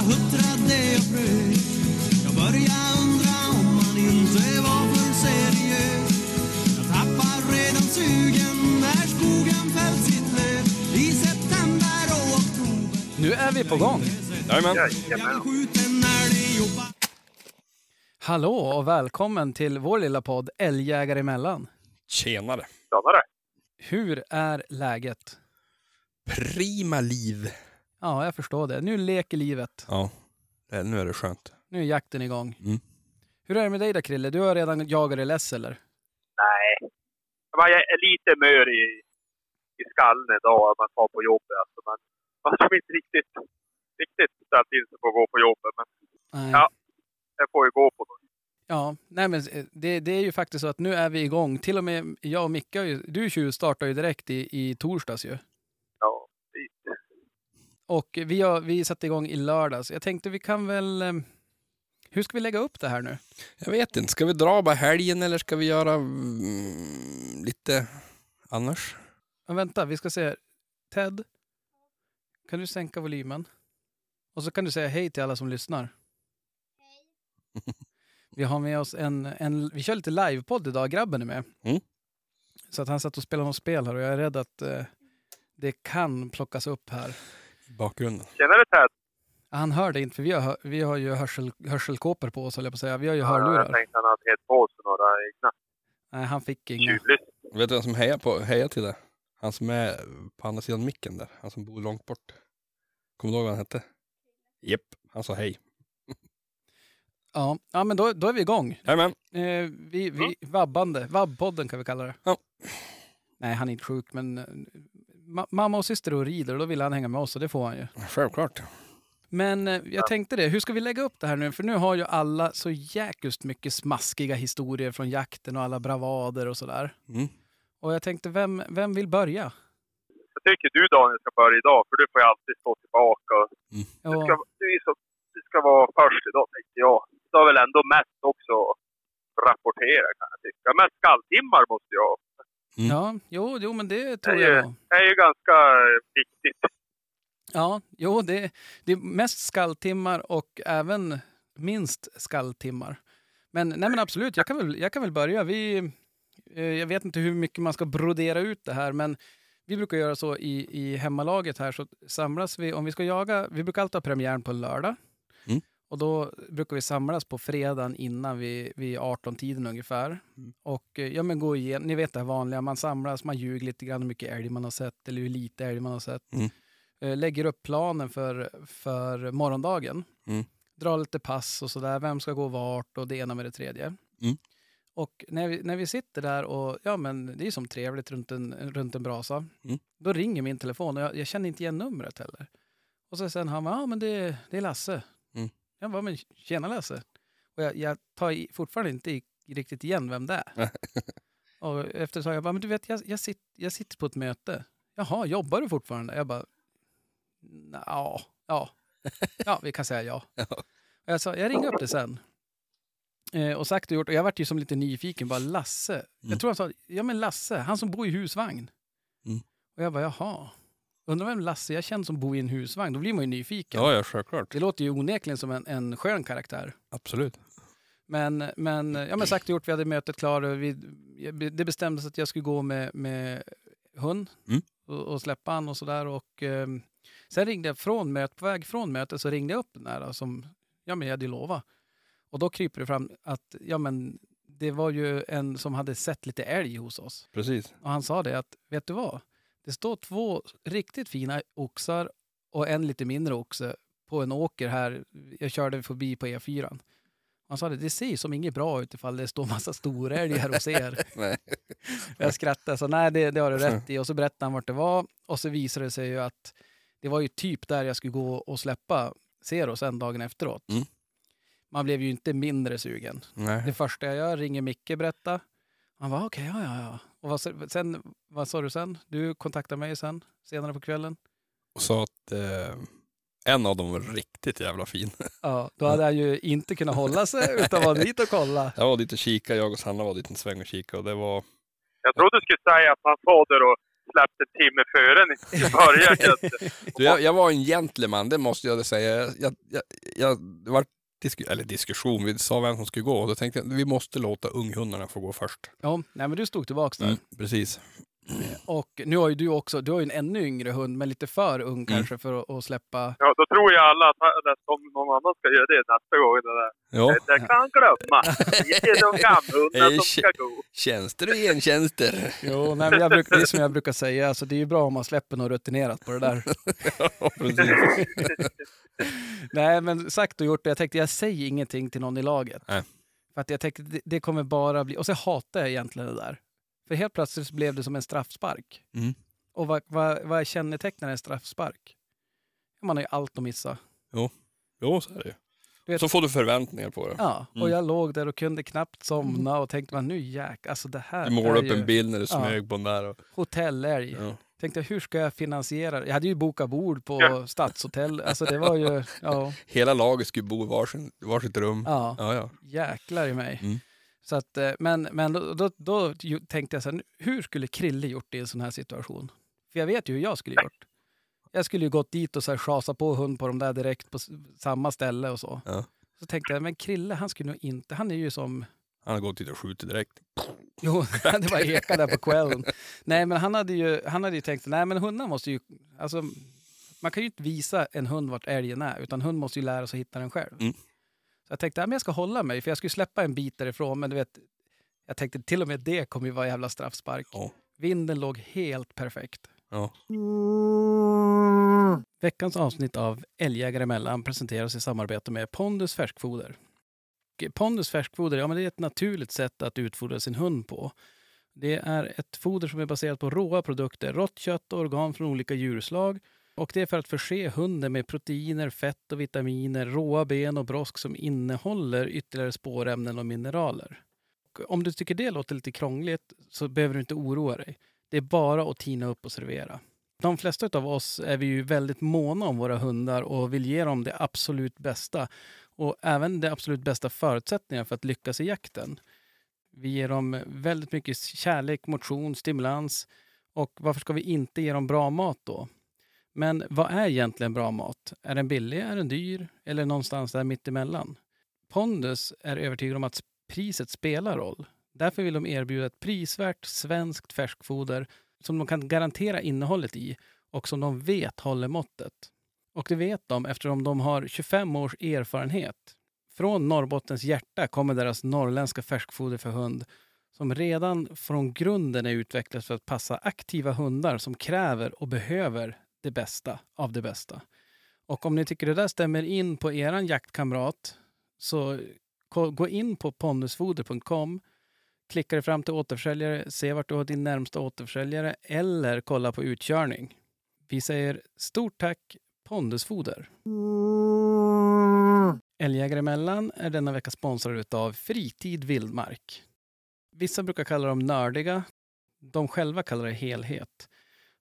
jag huttrade och frös Jag började undra om man inte var för seriös Jag tappar redan sugen när skogen fällt sitt löv I september och oktober Nu är vi på gång. Jajamän. Hallå och välkommen till vår lilla podd Älgjägare emellan. Tjenare. Tjenare. Hur är läget? Prima liv. Ja, jag förstår det. Nu leker livet. Ja, det- nu är det skönt. Nu är jakten igång. Mm. Hur är det med dig då Krille? Du har redan jagat dig less eller? Nej. Jag är lite mör i, i skallen idag när man tar på jobbet. Alltså. Men man som inte riktigt, riktigt ställt in sig på att gå på jobbet. Men Nej. Ja. det får ju gå på något. Ja, nej men eh, det, det är ju faktiskt så att nu är vi igång. Till och med jag och Micke, har ju- du tjuvstartade ju direkt i, i torsdags ju. Och vi, har, vi satte igång i lördags. Jag tänkte vi kan väl... eh, Hur ska vi lägga upp det här nu? Jag vet inte, ska vi dra bara helgen eller ska vi göra mm, lite annars? Ja, vänta, vi ska se. Ted, kan du sänka volymen? Och så kan du säga hej till alla som lyssnar. Vi har med oss en, en vi kör lite livepodd idag, grabben är med. Mm. Så att han satt och spelade något spel här och jag är rädd att eh, det kan plockas upp här. Bakgrunden. Tjenare Ted! Han hör det inte för vi har, vi har ju hörsel, hörselkåpor på oss höll jag på att säga. Vi har ju Jag hörlurar. tänkte han hade helt på sig några egna Nej, han fick inga. tjuvlyssnare. Vet du vem som hejar, på, hejar till det? Han som är på andra sidan micken där. Han som bor långt bort. Kommer du ihåg vad han hette? Jep, han sa hej. Ja, ja men då, då är vi igång. Jajamän. Eh, vi, vi, vabbande, vabbpodden kan vi kalla det. Ja. Nej, han är inte sjuk, men eh, ma mamma och syster och rider och då vill han hänga med oss och det får han ju. Självklart. Men eh, jag tänkte det, hur ska vi lägga upp det här nu? För nu har ju alla så jäkligt mycket smaskiga historier från jakten och alla bravader och sådär. Mm. Och jag tänkte, vem, vem vill börja? Jag tycker du Daniel ska börja idag, för du får ju alltid stå tillbaka. Du Ja, ska, du, så, du ska vara först idag, tänkte jag. Du har väl ändå mest också rapportera, kan jag tycka. Mest skalltimmar måste jag ha. ja jo, jo, men det tror Det är jag nog. Det är ju ganska viktigt. Ja, jo, det, det är mest skalltimmar och även minst skalltimmar. Men, nej, men absolut, jag kan väl, jag kan väl börja. Vi, eh, jag vet inte hur mycket man ska brodera ut det här, men vi brukar göra så i, i hemmalaget här, så samlas vi, om vi ska jaga, vi brukar alltid ha premiären på lördag. Mm. Och då brukar vi samlas på fredagen innan vid, vid 18-tiden ungefär. Och eh, ja, men gå igenom, ni vet det här vanliga, man samlas, man ljuger lite grann hur mycket älg man har sett eller hur lite älg man har sett. Mm. Eh, lägger upp planen för, för morgondagen. Mm. Drar lite pass och sådär, vem ska gå vart och det ena med det tredje. Mm. Och när vi, när vi sitter där och ja men det är som trevligt runt en, runt en brasa. Mm. Då ringer min telefon och jag, jag känner inte igen numret heller. Och så sen han ja men det, det är Lasse. Jag bara, men tjena Lasse. Och jag, jag tar i, fortfarande inte i, riktigt igen vem det är. och efter tag, jag bara, men du vet jag, jag, sitter, jag sitter på ett möte. Jaha, jobbar du fortfarande? Jag bara, ja, ja, ja, vi kan säga ja. Ja. Och jag sa, jag ringer upp det sen. Eh, och sagt och gjort. Och jag vart ju som lite nyfiken. Bara Lasse. Mm. Jag tror han sa, ja men Lasse, han som bor i husvagn. Mm. Och jag bara, jaha. Undrar vem Lasse jag känner som bor i en husvagn. Då blir man ju nyfiken. Ja, ja, självklart. Det låter ju onekligen som en, en skön karaktär. Absolut. Men, men, ja, men sagt och gjort, vi hade mötet klart. Vi, det bestämdes att jag skulle gå med, med hund Mm. och, och släppa han och sådär. Och, ehm, sen ringde jag från mötet, på väg från mötet så ringde jag upp den där som ja, men jag hade lovat. Och då kryper det fram att ja, men det var ju en som hade sett lite älg hos oss. Precis. Och han sa det att, vet du vad? Det står två riktigt fina oxar och en lite mindre oxe på en åker här. Jag körde förbi på E4. Han sa det, det ser ju som inget bra ut ifall det står massa storälgar hos er. Nej. Jag skrattade, så nej det, det har du rätt i. Och så berättade han vart det var. Och så visade det sig ju att det var ju typ där jag skulle gå och släppa Zero sen dagen efteråt. Mm. Man blev ju inte mindre sugen. Det Nej. första jag gör, ringer Micke, berätta. Han var okej, ja, ja, ja. Och vad, sa- sen, vad sa du sen? Du kontaktade mig sen, senare på kvällen. Och sa att eh, en av dem var riktigt jävla fin. Ja, då hade han ju inte kunnat hålla sig utan var dit och kolla. Jag var dit och kika, jag och Sanna var dit en sväng och kika och det var... Jag trodde du skulle säga att han var där och släppte en timme före ni i början. Du, jag, jag var en gentleman, det måste jag säga. Jag, jag, jag, det var disku, eller diskussion, vi sa vem som skulle gå då tänkte jag vi måste låta unghundarna få gå först. Ja, nej men du stod tillbaks där. Mm, precis. Och nu har ju du också, du har ju en ännu yngre hund, men lite för Mm. ung kanske för att, att släppa. Ja, då tror ju alla att om någon annan ska göra det nästa gång. Det, där. Ja, det kan glömma. Det är de gamla som ska gå. tjänster och gentjänster. Jo, nej, men jag brukar, det är som jag brukar säga, alltså, det är ju bra om man släpper något rutinerat på det där. Ja, precis. Nej, men sagt och gjort. Jag tänkte jag säger ingenting till någon i laget. Nej. För att jag tänkte det, det kommer bara bli... Och så hatar jag egentligen det där. För helt plötsligt så blev det som en straffspark. Mm. Och vad, vad, vad kännetecknar en straffspark? Man har ju allt att missa. Jo, så är det ju. Vet- Så får du förväntningar på det. Ja, och Mm. jag låg där och kunde knappt somna och tänkte man nu jäk, alltså det här Du målade upp ju en bild när du Ja. smög på den där. Och, hotellälg. ja. Tänkte hur ska jag finansiera det? Jag hade ju bokat bord på Ja. stadshotell. Alltså det var ju, ja, Hela laget skulle bo i varsin, varsitt rum. ja. Ja, ja. jäklar i mig. Mm. Så att, eh, men men då, då, då tänkte jag så här, hur skulle Krille gjort i en sån här situation? För jag vet ju hur jag skulle gjort. Jag skulle ju gått dit och så här chasa på hund på dem där direkt på samma ställe och så. Ja. Så tänkte jag, men Krille han skulle nog inte, han är ju som, Han har gått dit och skjutit direkt. jo det var eka där på kvällen. Nej men han hade ju, han hade ju tänkt, nej men hundar måste ju, alltså man kan ju inte visa en hund vart älgen är, utan hund måste ju lära sig att hitta den själv. Mm. Jag tänkte, ja, men jag ska hålla mig, för jag skulle släppa en bit därifrån, men du vet, jag tänkte till och med det kommer ju vara jävla straffspark. Ja. Vinden låg helt perfekt. Ja. Veckans avsnitt av Älgjägare emellan presenteras i samarbete med Pondus färskfoder. Pondus färskfoder ja, men det är ett naturligt sätt att utfodra sin hund på. Det är ett foder som är baserat på råa produkter, rått kött och organ från olika djurslag. Och det är för att förse hunden med proteiner, fett och vitaminer, råa ben och brosk som innehåller ytterligare spårämnen och mineraler. Och om du tycker det låter lite krångligt så behöver du inte oroa dig. Det är bara att tina upp och servera. De flesta av oss är vi ju väldigt måna om våra hundar och vill ge dem det absolut bästa. Och även de absolut bästa förutsättningar för att lyckas i jakten. Vi ger dem väldigt mycket kärlek, motion, stimulans. Och varför ska vi inte ge dem bra mat då? Men vad är egentligen bra mat? Är den billig, är den dyr eller någonstans där mittemellan? Pondus är övertygad om att priset spelar roll. Därför vill de erbjuda ett prisvärt svenskt färskfoder som de kan garantera innehållet i och som de vet håller måttet. Och det vet de eftersom de har 25 års erfarenhet. Från Norrbottens hjärta kommer deras norrländska färskfoder för hund som redan från grunden är utvecklat för att passa aktiva hundar som kräver och behöver det bästa av det bästa. Och om ni tycker det där stämmer in på eran jaktkamrat så gå in på pondusfoder.com klicka dig fram till återförsäljare, se vart du har din närmsta återförsäljare eller kolla på utkörning. Vi säger stort tack Pondusfoder. Älgjägare emellan är denna vecka sponsrad av Fritid Vildmark. Vissa brukar kalla dem nördiga. De själva kallar det helhet.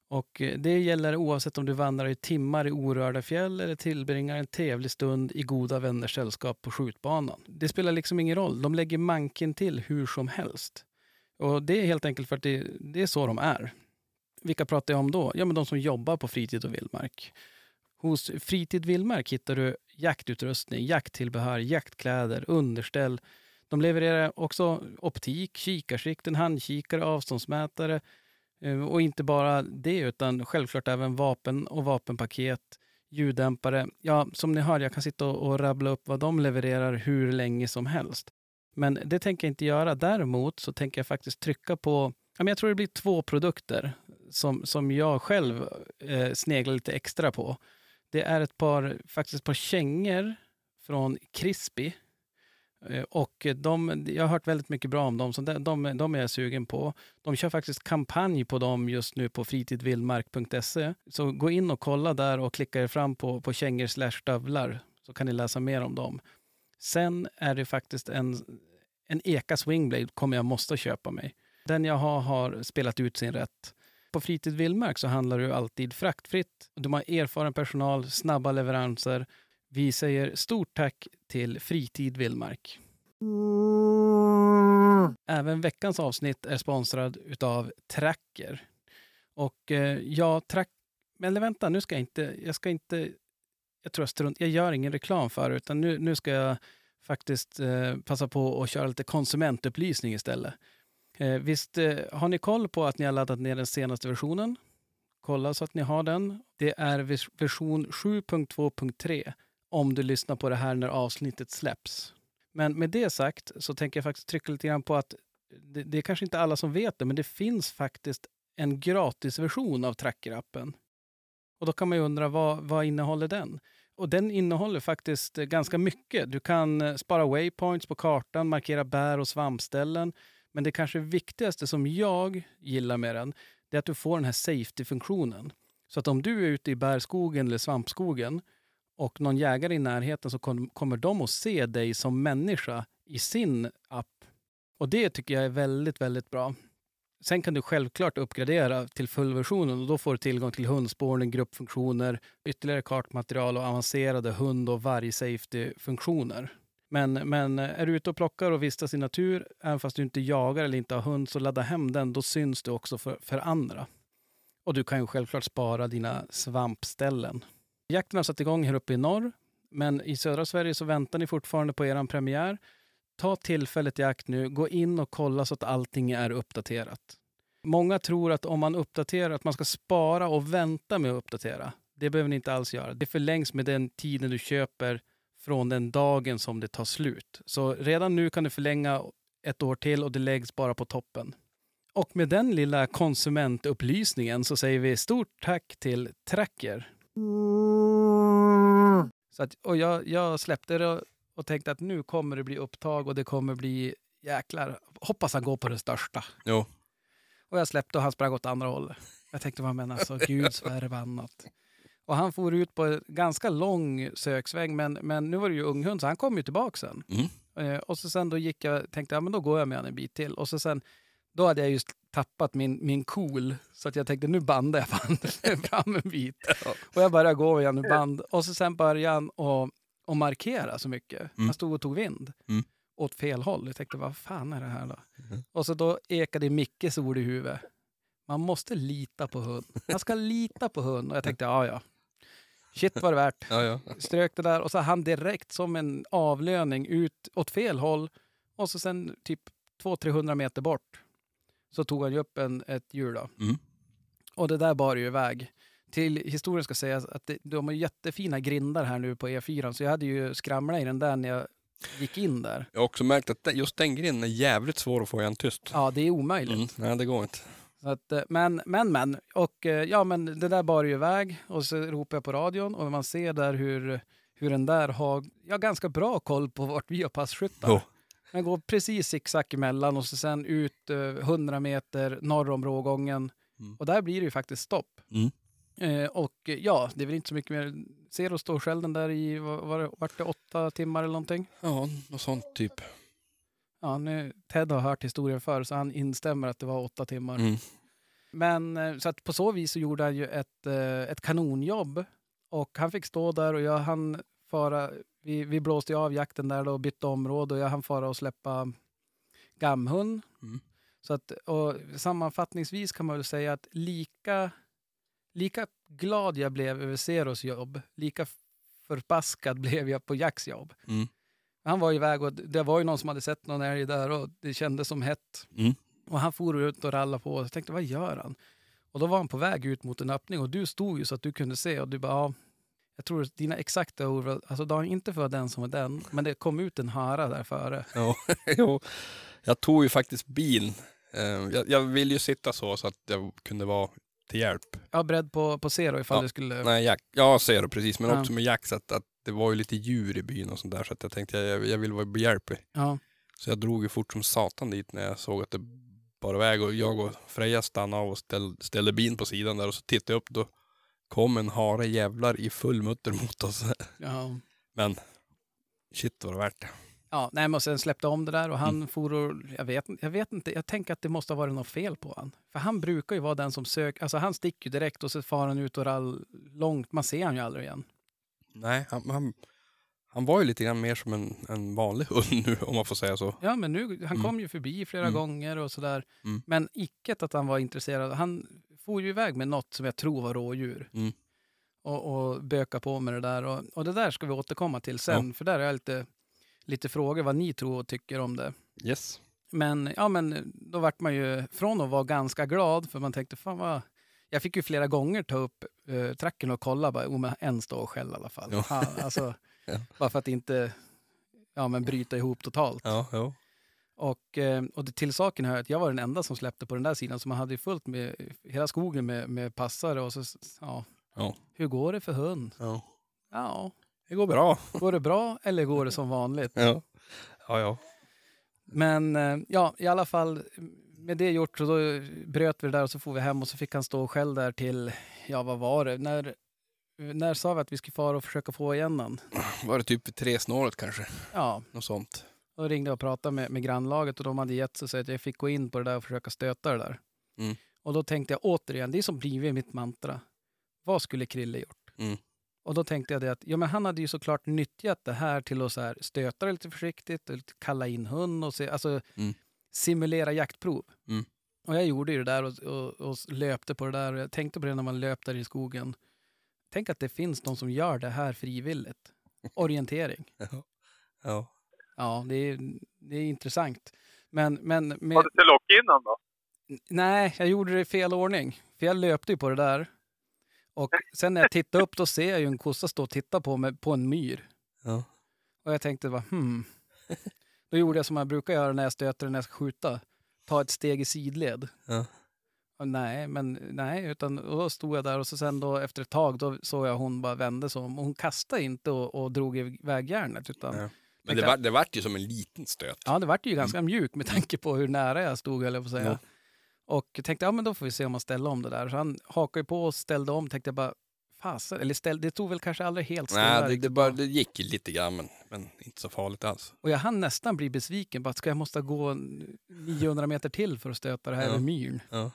Och eh, det gäller oavsett om du vandrar i timmar i orörda fjäll eller tillbringar en trevlig stund i goda vänners sällskap på skjutbanan. Det spelar liksom ingen roll. De lägger manken till hur som helst. Och det är helt enkelt för att det, det är så de är. Vilka pratar jag om då? Ja, men de som jobbar på fritid och vildmark. Hos Fritid Vildmark hittar du jaktutrustning, jakttillbehör, jaktkläder, underställ. De levererar också optik, kikarsikten, handkikare, avståndsmätare Eh, och inte bara det utan självklart även vapen och vapenpaket, ljuddämpare. Ja, som ni hör, jag kan sitta och, och rabbla upp vad de levererar hur länge som helst. Men det tänker jag inte göra. Däremot så tänker jag faktiskt trycka på, jag tror det blir två produkter som, som jag själv eh, sneglar lite extra på. Det är ett par, faktiskt ett par kängor från Crispy. Eh, och de, jag har hört väldigt mycket bra om dem, så de, de, de är jag sugen på. De kör faktiskt kampanj på dem just nu på fritidvildmark.se. Så gå in och kolla där och klicka er fram på, på kängor slash stövlar så kan ni läsa mer om dem. Sen är det faktiskt en, en Eka Swingblade kommer jag måste köpa mig. Den jag har har spelat ut sin rätt. På Fritid Vildmark så handlar det alltid fraktfritt. De har erfaren personal, snabba leveranser. Vi säger stort tack till Fritid Vildmark. Även veckans avsnitt är sponsrad utav Tracker. Och eh, ja, track... Men eller vänta, nu ska jag inte... Jag ska inte... Jag tror jag strunt... Jag gör ingen reklam för det, utan nu, nu ska jag faktiskt eh, passa på att köra lite konsumentupplysning istället. Eh, visst eh, har ni koll på att ni har laddat ner den senaste versionen? Kolla så att ni har den. Det är version 7.2.3 om du lyssnar på det här när avsnittet släpps. Men med det sagt så tänker jag faktiskt trycka lite grann på att det, det är kanske inte alla som vet det, men det finns faktiskt en gratisversion av Tracker-appen. Och då kan man ju undra vad, vad innehåller den? Och den innehåller faktiskt ganska mycket. Du kan eh, spara waypoints på kartan, markera bär och svampställen. Men det kanske viktigaste som jag gillar med den, det är att du får den här safety-funktionen. Så att om du är ute i bärskogen eller svampskogen och någon jägare i närheten så kom, kommer de att se dig som människa i sin app. Och det tycker jag är väldigt, väldigt bra. Sen kan du självklart uppgradera till fullversionen och då får du tillgång till hundspårning, gruppfunktioner, ytterligare kartmaterial och avancerade hund och varg-safety-funktioner. Men, men är du ute och plockar och vistas i natur, även fast du inte jagar eller inte har hund, så ladda hem den. Då syns du också för, för andra. Och du kan ju självklart spara dina svampställen. Jakten har satt igång här uppe i norr, men i södra Sverige så väntar ni fortfarande på er premiär. Ta tillfället i akt nu, gå in och kolla så att allting är uppdaterat. Många tror att om man uppdaterar, att man ska spara och vänta med att uppdatera. Det behöver ni inte alls göra. Det förlängs med den tiden du köper från den dagen som det tar slut. Så redan nu kan du förlänga ett år till och det läggs bara på toppen. Och med den lilla konsumentupplysningen så säger vi stort tack till Tracker. Så att, och jag, jag släppte det och, och tänkte att nu kommer det bli upptag och det kommer bli jäklar. Hoppas han går på det största. Jo. Och jag släppte och han sprang åt andra hållet. Jag tänkte, vad men alltså, gud förbannat. Och han for ut på en ganska lång söksväng, men, men nu var det ju unghund, så han kom ju tillbaka sen. Mm. Eh, och så sen då gick jag, tänkte ja men då går jag med han en bit till. Och så sen, då hade jag just tappat min, min cool, så att jag tänkte nu bandar jag bandet fram en bit. Och jag började gå igen i band. Och så sen började han och, och markera så mycket. Mm. Han stod och tog vind. Mm. Åt fel håll. Jag tänkte, vad fan är det här då? Och så då ekade Mickes ord i huvudet. Man måste lita på hund. Man ska lita på hund. Och jag tänkte, ja ja. Shit var det värt. Ja, ja. Strök det där och så han direkt som en avlöning ut åt fel håll. Och så sen typ 200-300 meter bort så tog han ju upp en, ett djur. Då. Mm. Och det där bar ju iväg. Till historien ska sägas att det, de har jättefina grindar här nu på E4. Så jag hade ju skramlat i den där när jag gick in där. Jag har också märkt att just den grinden är jävligt svår att få igen tyst. Ja, det är omöjligt. Mm. Nej, det går inte. Att, eh, men, men, men. Och eh, ja, men det där bar ju iväg och så ropar jag på radion och man ser där hur, hur den där har ja, ganska bra koll på vart vi har passkyttar. Jo. Den går precis zigzag emellan och så sen ut eh, 100 meter norr om rågången. Mm. Och där blir det ju faktiskt stopp. Mm. Eh, och eh, ja, det är väl inte så mycket mer. Ser och står själv den där i, var det, vart det åtta timmar eller någonting? Ja, något sånt typ. Ja, nu, Ted har hört historien förr så han instämmer att det var åtta timmar. Mm. Men eh, så att på så vis så gjorde han ju ett, eh, ett kanonjobb. Och han fick stå där och jag han fara, vi, vi blåste av jakten där då och bytte område och jag hann fara och släppa gamhund. Mm. Så att, och sammanfattningsvis kan man väl säga att lika, lika glad jag blev över Zeros jobb, lika förbaskad blev jag på Jacks jobb. Mm. Han var iväg och det var ju någon som hade sett någon älg där och det kändes som hett. Mm. Och han for ut och rallade på och jag tänkte, vad gör han? Och då var han på väg ut mot en öppning och du stod ju så att du kunde se och du bara, ja, jag tror dina exakta ord, var- alltså har inte för den som var den, men det kom ut en hara där före. Ja, jo. Jag tog ju faktiskt bilen. Eh, Jag, jag ville ju sitta så, så att jag kunde vara till hjälp. Var beredd på, på Zero ifall Ja, det skulle... Nej, Jack. Ja, du precis. Men Ja. också med Jack, så att, att det var ju lite djur i byn och sånt där. Så att jag tänkte jag, jag vill vara behjälplig. Ja, Så jag drog ju fort som satan dit när jag såg att det bar iväg. Och jag och Freja stannade av och ställ, ställde bilen på sidan där. Och så tittade jag upp då kom en hare jävlar i full mutter mot oss. ja. Men shit var det värt det. Ja, nej, men sen släppte om det där och han for och, jag vet, jag vet inte, jag tänker att det måste ha varit något fel på han. För han brukar ju vara den som söker, alltså han sticker ju direkt och så far han ut och rall långt, man ser han ju aldrig igen. Nej, han, han, han var ju lite grann mer som en, en vanlig hund nu om man får säga så. Ja, men nu, han Mm. kom ju förbi flera Mm. gånger och sådär. Mm. Men icke att han var intresserad. Han for ju iväg med något som jag tror var rådjur. Mm. Och, och böka på med det där. Och, och det där ska vi återkomma till sen, för där är jag lite, lite frågor vad ni tror och tycker om det. Yes. Men, ja, men då vart man ju från att vara ganska glad, för man tänkte fan vad... Jag fick ju flera gånger ta upp uh, tracken och kolla, bara, oh, men en står själv i alla fall. Ja. Fan, alltså, Ja. Bara för att inte ja, men bryta ihop totalt. Ja, ja. Och, eh, och det, till saken hör att jag var den enda som släppte på den där sidan, så man hade ju fullt med hela skogen med, med passare och så, ja. Ja. Hur går det för hund? ja. Ja, Det går bra. går det bra eller går det som vanligt? Ja. Ja, ja. Men eh, ja, i alla fall med det gjort så då bröt vi det där och så får vi hem och så fick han stå själv där till, ja vad var det, när, när sa vi att vi skulle fara och försöka få igen han? Var det typ tre snåret kanske? Ja, Något sånt. Då ringde jag och pratade med, med grannlaget och de hade gett sig så att jag fick gå in på det där och försöka stöta det där. Mm. Och då tänkte jag återigen, det är som blivit mitt mantra. Vad skulle Krille gjort? Mm. Och då tänkte jag det att ja, men han hade ju såklart nyttjat det här till att så här stöta det lite försiktigt, och lite kalla in hund och se, alltså Mm. simulera jaktprov. Mm. Och jag gjorde ju det där och, och, och löpte på det där. Och jag tänkte på det när man löpte där i skogen. Tänk att det finns de som gör det här frivilligt. Orientering. Ja. Ja. Ja, det är, det är intressant. Men, men med, Har du inte lockat in honom då? nej, jag gjorde det i fel ordning. För jag löpte ju på det där. Och sen när jag tittade upp då ser jag ju en kossa stå och titta på mig på en myr. Ja. Och jag tänkte bara, hmm. Då gjorde jag som jag brukar göra när jag stöter när jag ska skjuta. Ta ett steg i sidled. Ja. Och nej, men nej, utan då stod jag där och så sen då efter ett tag då såg jag hon bara vände sig om. Och hon kastade inte och, och drog iväg järnet utan Nej. Men det, var, det vart ju som en liten stöt. Ja, det vart ju ganska mjuk med tanke på hur nära jag stod, eller på säga. Ja. Och tänkte, ja men då får vi se om man ställer om det där. Så han hakade på och ställde om, tänkte jag bara, fasen, eller ställ, det tog väl kanske aldrig helt stilla. Nej, det, det, bara, det gick lite grann, men, men inte så farligt alls. Och jag hann nästan bli besviken, bara, ska jag måste gå 900 meter till för att stöta det här Ja. över myren? Ja.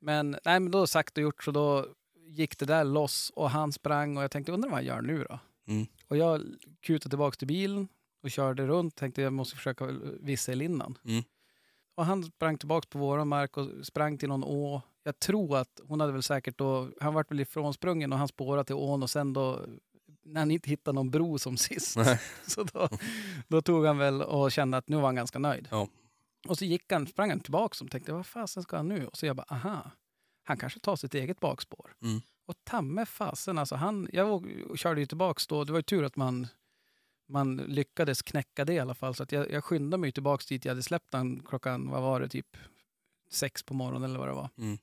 Men, nej, men då sagt och gjort så då gick det där loss och han sprang och jag tänkte, undrar vad han gör nu då? Mm. Och jag kutade tillbaka till bilen och körde runt, tänkte jag måste försöka visselinnan. Mm. Och han sprang tillbaka på våran mark och sprang till någon å. Jag tror att hon hade väl säkert då, han vart väl ifrånsprungen och han spårade till ån och sen då när han inte hittade någon bro som sist. Nej. Så då, då tog han väl och kände att nu var han ganska nöjd. Ja. Och så gick han, sprang han tillbaka och tänkte vad fasen ska han nu? Och så jag bara aha, han kanske tar sitt eget bakspår. Mm. Och tamme fasen alltså, han, jag körde ju tillbaks då, det var ju tur att man, man lyckades knäcka det i alla fall. Så att jag, jag skyndade mig tillbaks dit jag hade släppt han klockan, vad var det, typ sex på morgonen eller vad det var. Mm.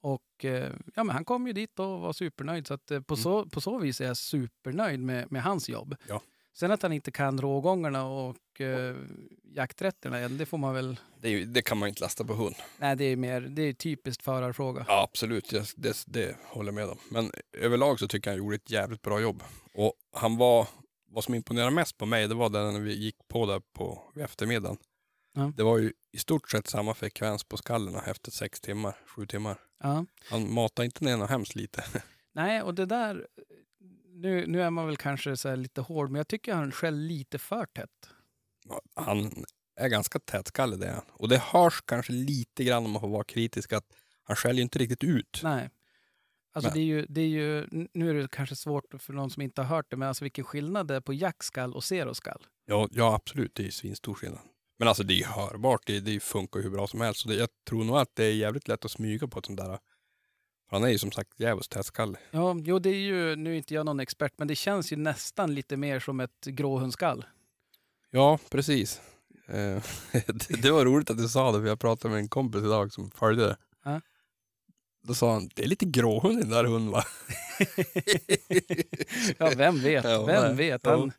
Och eh, ja, men han kom ju dit och var supernöjd. Så att, eh, på, så, på så vis är jag supernöjd med, med hans jobb. Ja. Sen att han inte kan rågångarna och eh, jakträtterna än, det får man väl... Det, ju, det kan man inte lasta på hund. Nej, det är mer det är typiskt förarfråga. Ja, absolut. Det, det, det håller jag med om. Men överlag så tycker jag han gjorde ett jävligt bra jobb. Och han var, vad som imponerade mest på mig, det var det när vi gick på där på eftermiddagen. Ja. Det var ju i stort sett samma frekvens på skallen efter sex timmar, sju timmar. Ja. Han matade inte ner något hemskt lite. Nej, och det där... Nu, nu är man väl kanske så lite hård, men jag tycker han skäll lite för tätt. Han är ganska tätskallig det är han. Och det hörs kanske lite grann om man får vara kritisk att han skäller ju inte riktigt ut. Nej. Alltså Men- det är, ju, det är ju, nu är det kanske svårt för någon som inte har hört det, men alltså vilken skillnad det är på jackskall och zeroskall. Ja, ja absolut, det är svinstor skillnad. Men alltså det är hörbart, det, det funkar hur bra som helst. Så det, jag tror nog att det är jävligt lätt att smyga på ett sånt där. För han är ju som sagt jävligt tätskallig. Ja, jo det är ju, nu är inte jag någon expert, men det känns ju nästan lite mer som ett gråhundskall. Ja, precis. Eh, det, det var roligt att du sa det, för jag pratade med en kompis idag som följde det. Då sa han, det är lite gråhund i den där hunden va? Ja, vem vet? Ja, vem nej. vet? Ja. Han,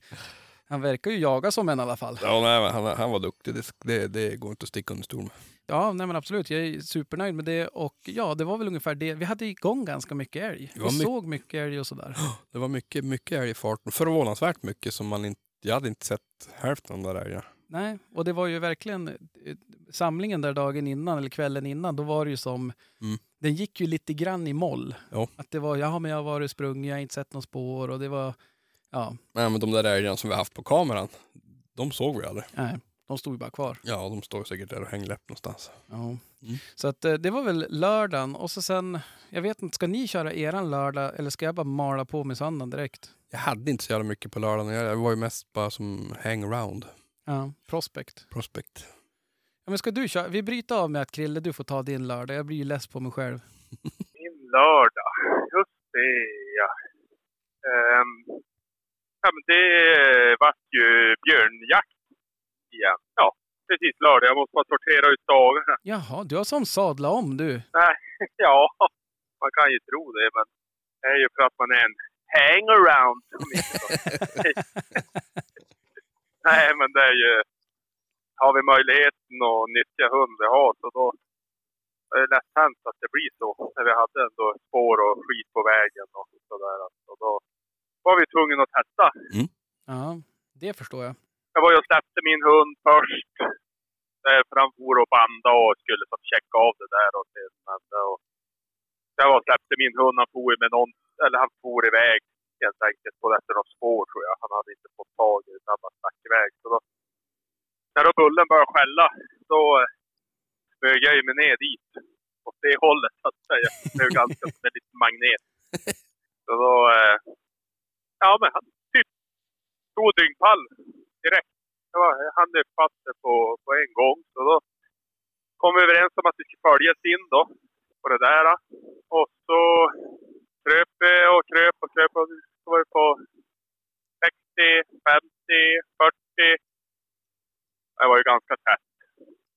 han verkar ju jaga som en i alla fall. Ja, nej, han, han var duktig, det, det, det går inte att sticka under stol med. Ja, nej men absolut. Jag är supernöjd med det. Och ja, det var väl ungefär det. Vi hade igång ganska mycket älg. Vi mycket- såg mycket älg och sådär. Det var mycket, mycket älg i farten. Förvånansvärt mycket som man inte, jag hade inte sett hälften av de där älgarna. Nej, och det var ju verkligen eh, samlingen där dagen innan eller kvällen innan. Då var det ju som, Mm. Den gick ju lite grann i moll. Ja. Att det var, ja men jag har varit sprungit, jag har inte sett något spår och det var, ja, Nej, men de där älgarna som vi haft på kameran, de såg vi aldrig. nej, de stod ju bara kvar. Ja, de står säkert där och hänger läpp någonstans. Ja. Mm. Så att eh, det var väl lördagen och så sen, jag vet inte, ska ni köra eran lördag eller ska jag bara mala på med söndagen direkt? Jag hade inte så jävla mycket på lördagen. Jag jag var ju mest bara som hangaround. Ja, prospect. Prospect. Ja, men ska du köra? Vi bryter av med att Krille, du får ta din lördag. Jag blir ju less på mig själv. Min lördag. Just det, ja. Ehm, ja men det vart ju björnjakt igen. Ja, precis lördag. Jag måste bara sortera ut dagarna. Jaha, du har som sadla om du. Ja, man kan ju tro det, men det är ju för att man är en hangaround. Nej, men det är ju... Har vi möjligheten att nyttja hund vi har så då är det lätt hänt att det blir så. När vi hade ändå spår och skit på vägen och sådär. Och då var vi tvungna att testa. Ja, det förstår jag. Jag var ju och släppte min hund först. eh, För han for och banda och skulle så checka av det där. Och men, och jag var och släppte min hund. Han for med någon, eller han for iväg helt enkelt på efter något spår tror jag. Han hade inte fått tag i det. Han bara stack iväg. Så då, när då bullen började skälla, då eh, böjer jag ju mig ner dit. Åt det hållet så att säga. Det är ganska som en liten magnet. Så då, eh, ja men han typ tog dyngpall direkt. Det var, han uppfattade det på, på en gång. Så då kom vi överens om att vi skulle följas in då på det där. Och så kröp vi och kröp och kröp och så var vi på 60, 50, 40. Det var ju ganska tätt.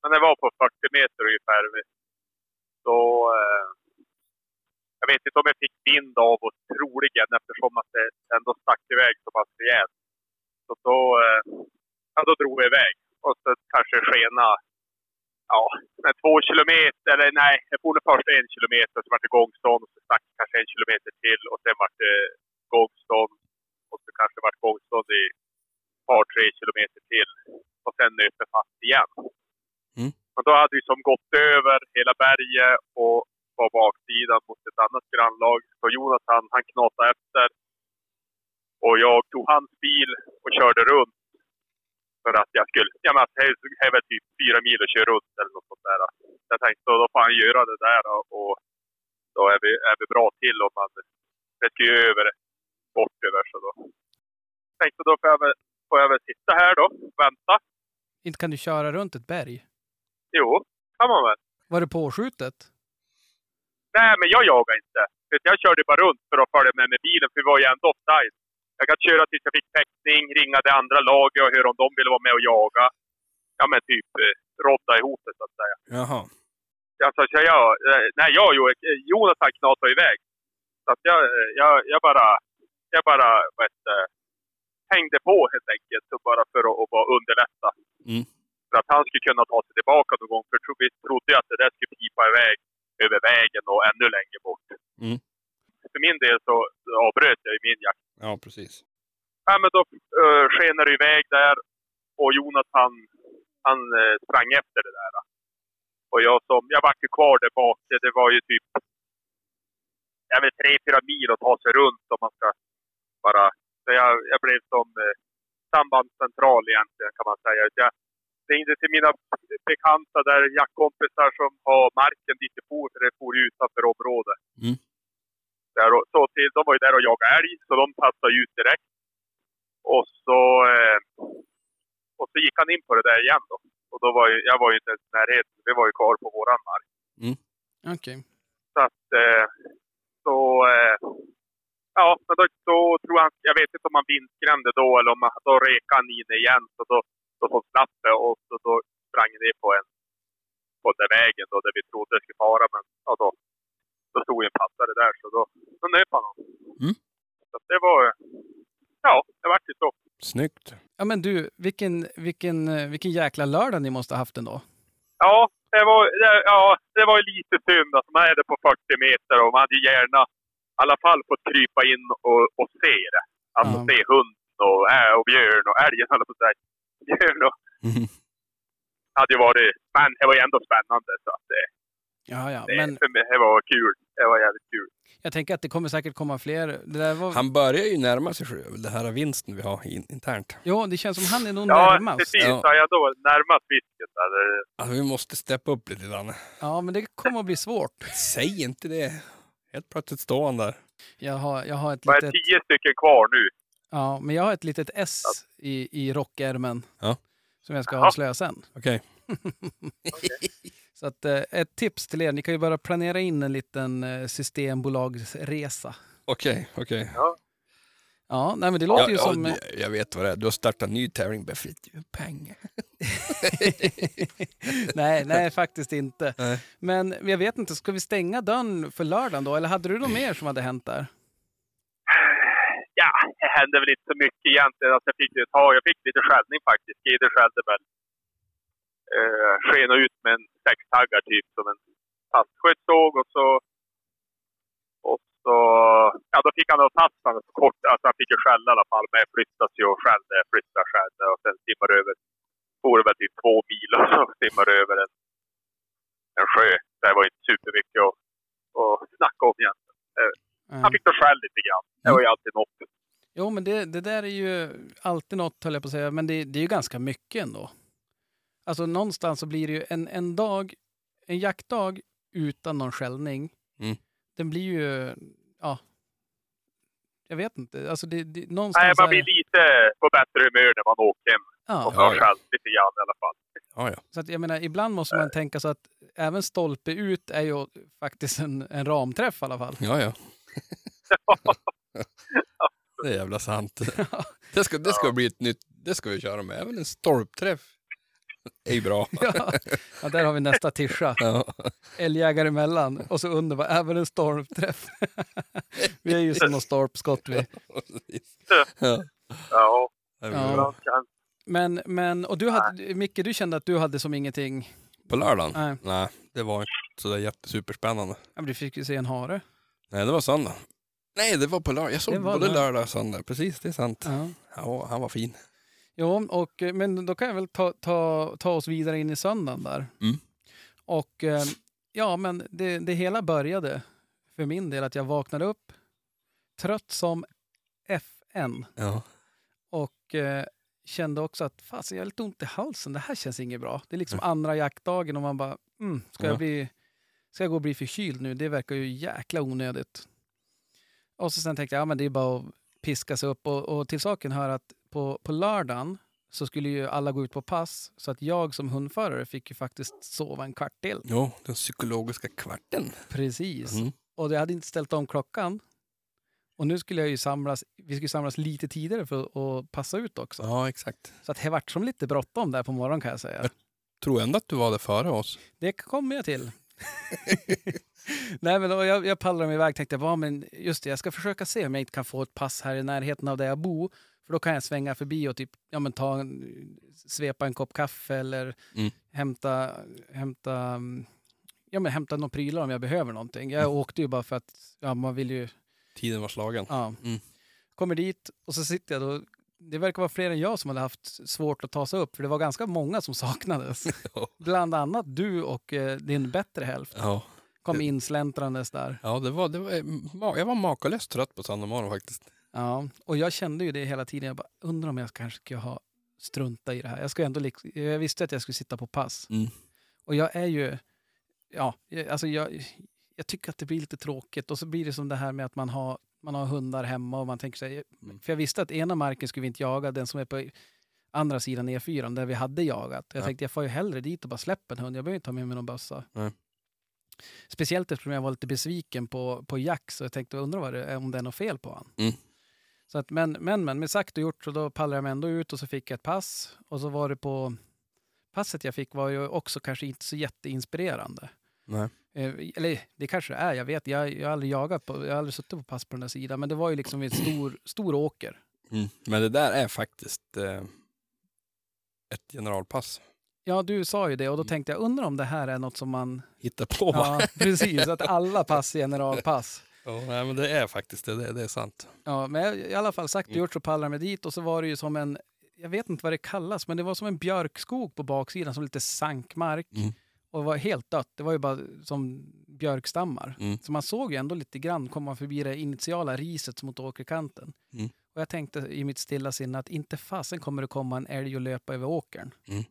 Men det var på 40 meter ungefär. Så eh, jag vet inte om jag fick vind av oss troligen eftersom att det ändå stack iväg så pass rejält. Så då, eh, ja, då drog jag iväg. Och så kanske skena, ja, med två kilometer, eller nej, jag for först en kilometer, så vart det gångstånd, och så stack det kanske en kilometer till och sen vart det gångstånd. Och så kanske vart gångstånd i ett par, tre kilometer till. Och sen nöp det fast igen. Mm. Och då hade vi som gått över hela berget och på baksidan mot ett annat grannlag. Så Jonathan, han knatade efter. Och jag tog hans bil och körde runt. För att jag skulle, ja men det är- väl typ fyra mil att köra runt eller något sånt där. Jag tänkte då, då får han göra det där och, då är vi, är vi bra till om man, det ska ju över, bort över så då. Tänkte då får jag väl, får jag väl sitta här då, vänta. Inte kan du köra runt ett berg? Jo, kan man väl. Var det påskjutet? Nej, men jag jagar inte. Jag körde bara runt för att följa med med bilen, för vi var ju ändå offside. Jag kan köra tills jag fick täckning, ringa det andra laget och höra om de ville vara med och jaga. Ja, men typ eh, rodda ihop det så att säga. Jaha. Alltså, så jag, eh, nej, jag och Jo- eh, Jonathan knatade iväg. Så att jag, eh, jag, jag bara, jag bara vet, hängde på helt enkelt, så bara för att, att bara underlätta. Mm. För att han skulle kunna ta sig tillbaka någon gång. För vi trodde ju att det där skulle pipa iväg över vägen och ännu längre bort. Mm. För min del så avbröt jag ju min jakt. Ja, precis. Ja, men då uh, skenar det iväg där och Jonathan, han eh, sprang efter det där. Och jag som, jag vart ju kvar där bak. Det, det var ju typ, jag vet tre, fyra mil att ta sig runt om man ska bara, så jag, jag blev som eh, sambandscentral egentligen kan man säga. Jag ringde till mina bekanta där, jaktkompisar som har marken dit det for, för det for ju utanför området. Mm. Där och, så till, de var ju där och jagade älg, så de passade ut direkt. Och så, eh, och så gick han in på det där igen då. Och då var ju, jag var ju inte ens i närheten, vi var ju kvar på våran mark. Okej. Så att, eh, så, eh, ja, men då, då tror han, jag vet inte om han vindskrämde då eller om han- då rekade han in igen. Så då, då så slapp det och så då sprang det på en, på den vägen då, där vi trodde det skulle fara. Men ja, då, då stod ju en passare där så då, då nöp han honom. Mm. Så det var, ja, det vart ju så. Snyggt. Ja men du, vilken, vilken, vilken jäkla lördag ni måste ha haft ändå. Ja, det var, det, ja, det var ju lite synd att man är där på 40 meter och man hade ju gärna i alla fall fått krypa in och, och se det. Alltså Ja. se hunden och, äh, och björn och älgen att säga. Björn och, Mhm. hade ju varit, men det var ju ändå spännande så att det, Ja, ja. det, Men för mig, det var kul. Det var jävligt kul. jag tänker att det kommer säkert komma fler. Det där var... Han börjar ju närma sig själv, den här vinsten vi har in, internt. Jo, det känns som han är nog Ja, närmast. precis. Ja. Ja. jag då närmast fisket. Det- Alltså, vi måste steppa upp lite grann. Ja, men det kommer att bli svårt. Säg inte det. Helt plötsligt står han där. Jag har, jag har ett Det är litet... tio stycken kvar nu. Ja, men jag har ett litet S i, i rockärmen. Ja. Som jag ska Jaha. avslöja sen. Okej. Så att, eh, ett tips till er, ni kan ju bara planera in en liten eh, systembolagsresa. Okej, okej. Ja, nej men det låter Ja, ju ja, som... jag vet vad det är. Du har startat en ny tävling bara för att du har pengar. nej, nej, faktiskt inte. Nej. Men jag vet inte, ska vi stänga dörren för lördagen då? Eller hade du något mer som hade hänt där? Ja, det hände väl inte så mycket egentligen. Alltså, jag, fick, ju ta, jag fick lite skällning faktiskt. Gide skällde väl. Eh, skena ut med en sextaggar typ som en fastskötsåg och så... Och så... Ja, då fick han då tassen så kort. Alltså han fick ju skälla i alla fall. Men jag flyttade sig och skällde, flyttade, skällde och sen simmade över. For väl typ två mil och så simmade över en, en sjö. Det var inte supermycket att, att snacka om egentligen. Han Nej. fick då skäll lite grann. Det var ju alltid något. Jo, men det, det där är ju alltid något, höll jag på att säga. Men det, det är ju ganska mycket ändå. Alltså någonstans så blir det ju en, en dag, en jaktdag utan någon skällning. Mm. Den blir ju, ja. Jag vet inte. Alltså det, det, någonstans Nej, man är blir lite på bättre humör när man åker hem. ja. Och Ja, ja. lite grann i alla fall. Ja, ja. Så att jag menar, ibland måste man tänka så att även stolpe ut är ju faktiskt en, en ramträff i alla fall. Ja, ja. det är jävla sant. Det ska, det ska bli ett nytt, det ska vi köra med. Även en stolpträff är ju bra. Ja, ja där har vi nästa tischa. Ja. Älgjägare emellan och så under var även en stolpträff. vi är ju som någon stolpskott vi. Ja. Ja, Det Ja. Men, men, och du hade, Micke, du kände att du hade som ingenting. På lördagen? Nej. Nej, det var inte sådär jättesuperspännande. Ja, men du fick ju se en hare. Nej, det var söndag. Nej, det var på lördag. Jag såg Det var både lördag. lördag och söndag. Precis, det är sant. Ja. Ja, han var fin. Jo, och, eh, men då kan jag väl ta, ta, ta oss vidare in i söndagen där. Mm. Och eh, ja, men det, det hela började för min del att jag vaknade upp trött som FN Ja. och eh, kände också att fasen, jag har lite ont i halsen. Det här känns inget bra. Det är liksom andra jaktdagen och man bara, mm, ska, Ja. jag bli, ska jag gå och bli förkyld nu? Det verkar ju jäkla onödigt. Och så sen tänkte jag, ja men det är bara att piska sig upp. Och, och till saken hör att på, på lördagen så skulle ju alla gå ut på pass. Så att jag som hundförare fick ju faktiskt sova en kvart till. Jo, den psykologiska kvarten. Precis. Mm. Och jag hade inte ställt om klockan. Och nu skulle jag ju samlas, vi skulle samlas lite tidigare för att passa ut också. Ja, exakt. Så att det vart som lite bråttom där på morgonen kan jag säga. Tror ändå att du var där före oss. Det kommer jag till. Nej men då, jag, jag pallrade mig iväg tänkte jag, "Va, men just det, jag ska försöka se om jag inte kan få ett pass här i närheten av där jag bor. För då kan jag svänga förbi och typ, ja, men ta en, svepa en kopp kaffe eller Mm. hämta, hämta, mm, ja, men hämta några prylar om jag behöver någonting. Jag åkte ju bara för att ja, man vill ju Tiden var slagen. Ja. Mm. Kommer dit och så sitter jag då det verkar vara fler än jag som hade haft svårt att ta sig upp, för det var ganska många som saknades. Bland annat du och eh, din bättre hälft Ja, kom insläntrandes där. ja det var, det var, ma- jag var makalöst trött på söndag morgon faktiskt. Ja, och jag kände ju det hela tiden. Jag bara, undrar om jag kanske skulle ha strunta i det här. Jag, ska ändå, jag visste att jag skulle sitta på pass. Mm. Och jag är ju, ja, alltså jag, jag tycker att det blir lite tråkigt. Och så blir det som det här med att man har, man har hundar hemma och man tänker sig, Mm. för jag visste att ena marken skulle vi inte jaga, den som är på andra sidan E4 där vi hade jagat. Jag Ja. tänkte jag får ju hellre dit och bara släppa en hund, jag behöver inte ta med mig någon bössa. Nej. Speciellt eftersom jag var lite besviken på, på Jack så jag tänkte undra vad det, om det är något fel på honom. Mm. Så att, men, men, men med sagt och gjort så då pallade jag mig ändå ut och så fick jag ett pass. Och så var det på... Passet jag fick var ju också kanske inte så jätteinspirerande. Nej. Eh, eller det kanske det är, jag vet. Jag, jag har aldrig jagat på, jag har aldrig suttit på pass på den där sidan. Men det var ju liksom en stor, stor åker. Mm. Men det där är faktiskt eh, ett generalpass. Ja, du sa ju det och Mm. då tänkte jag, undrar om det här är något som man... Hitta på? Ja, precis. Att alla pass är generalpass. Ja, nej, men det är faktiskt det, det, det är sant. Ja, men i alla fall sagt och Mm. gjort så pallade jag dit och så var det ju som en, jag vet inte vad det kallas, men det var som en björkskog på baksidan som lite sankmark. Mm. Och var helt dött. Det var ju bara som björkstammar. Mm. Så man såg ju ändå lite grann komma förbi det initiala riset mot åkerkanten. Mm. Och jag tänkte i mitt stilla sinne att inte fasen kommer det komma en älg och löpa över åkern. Mm.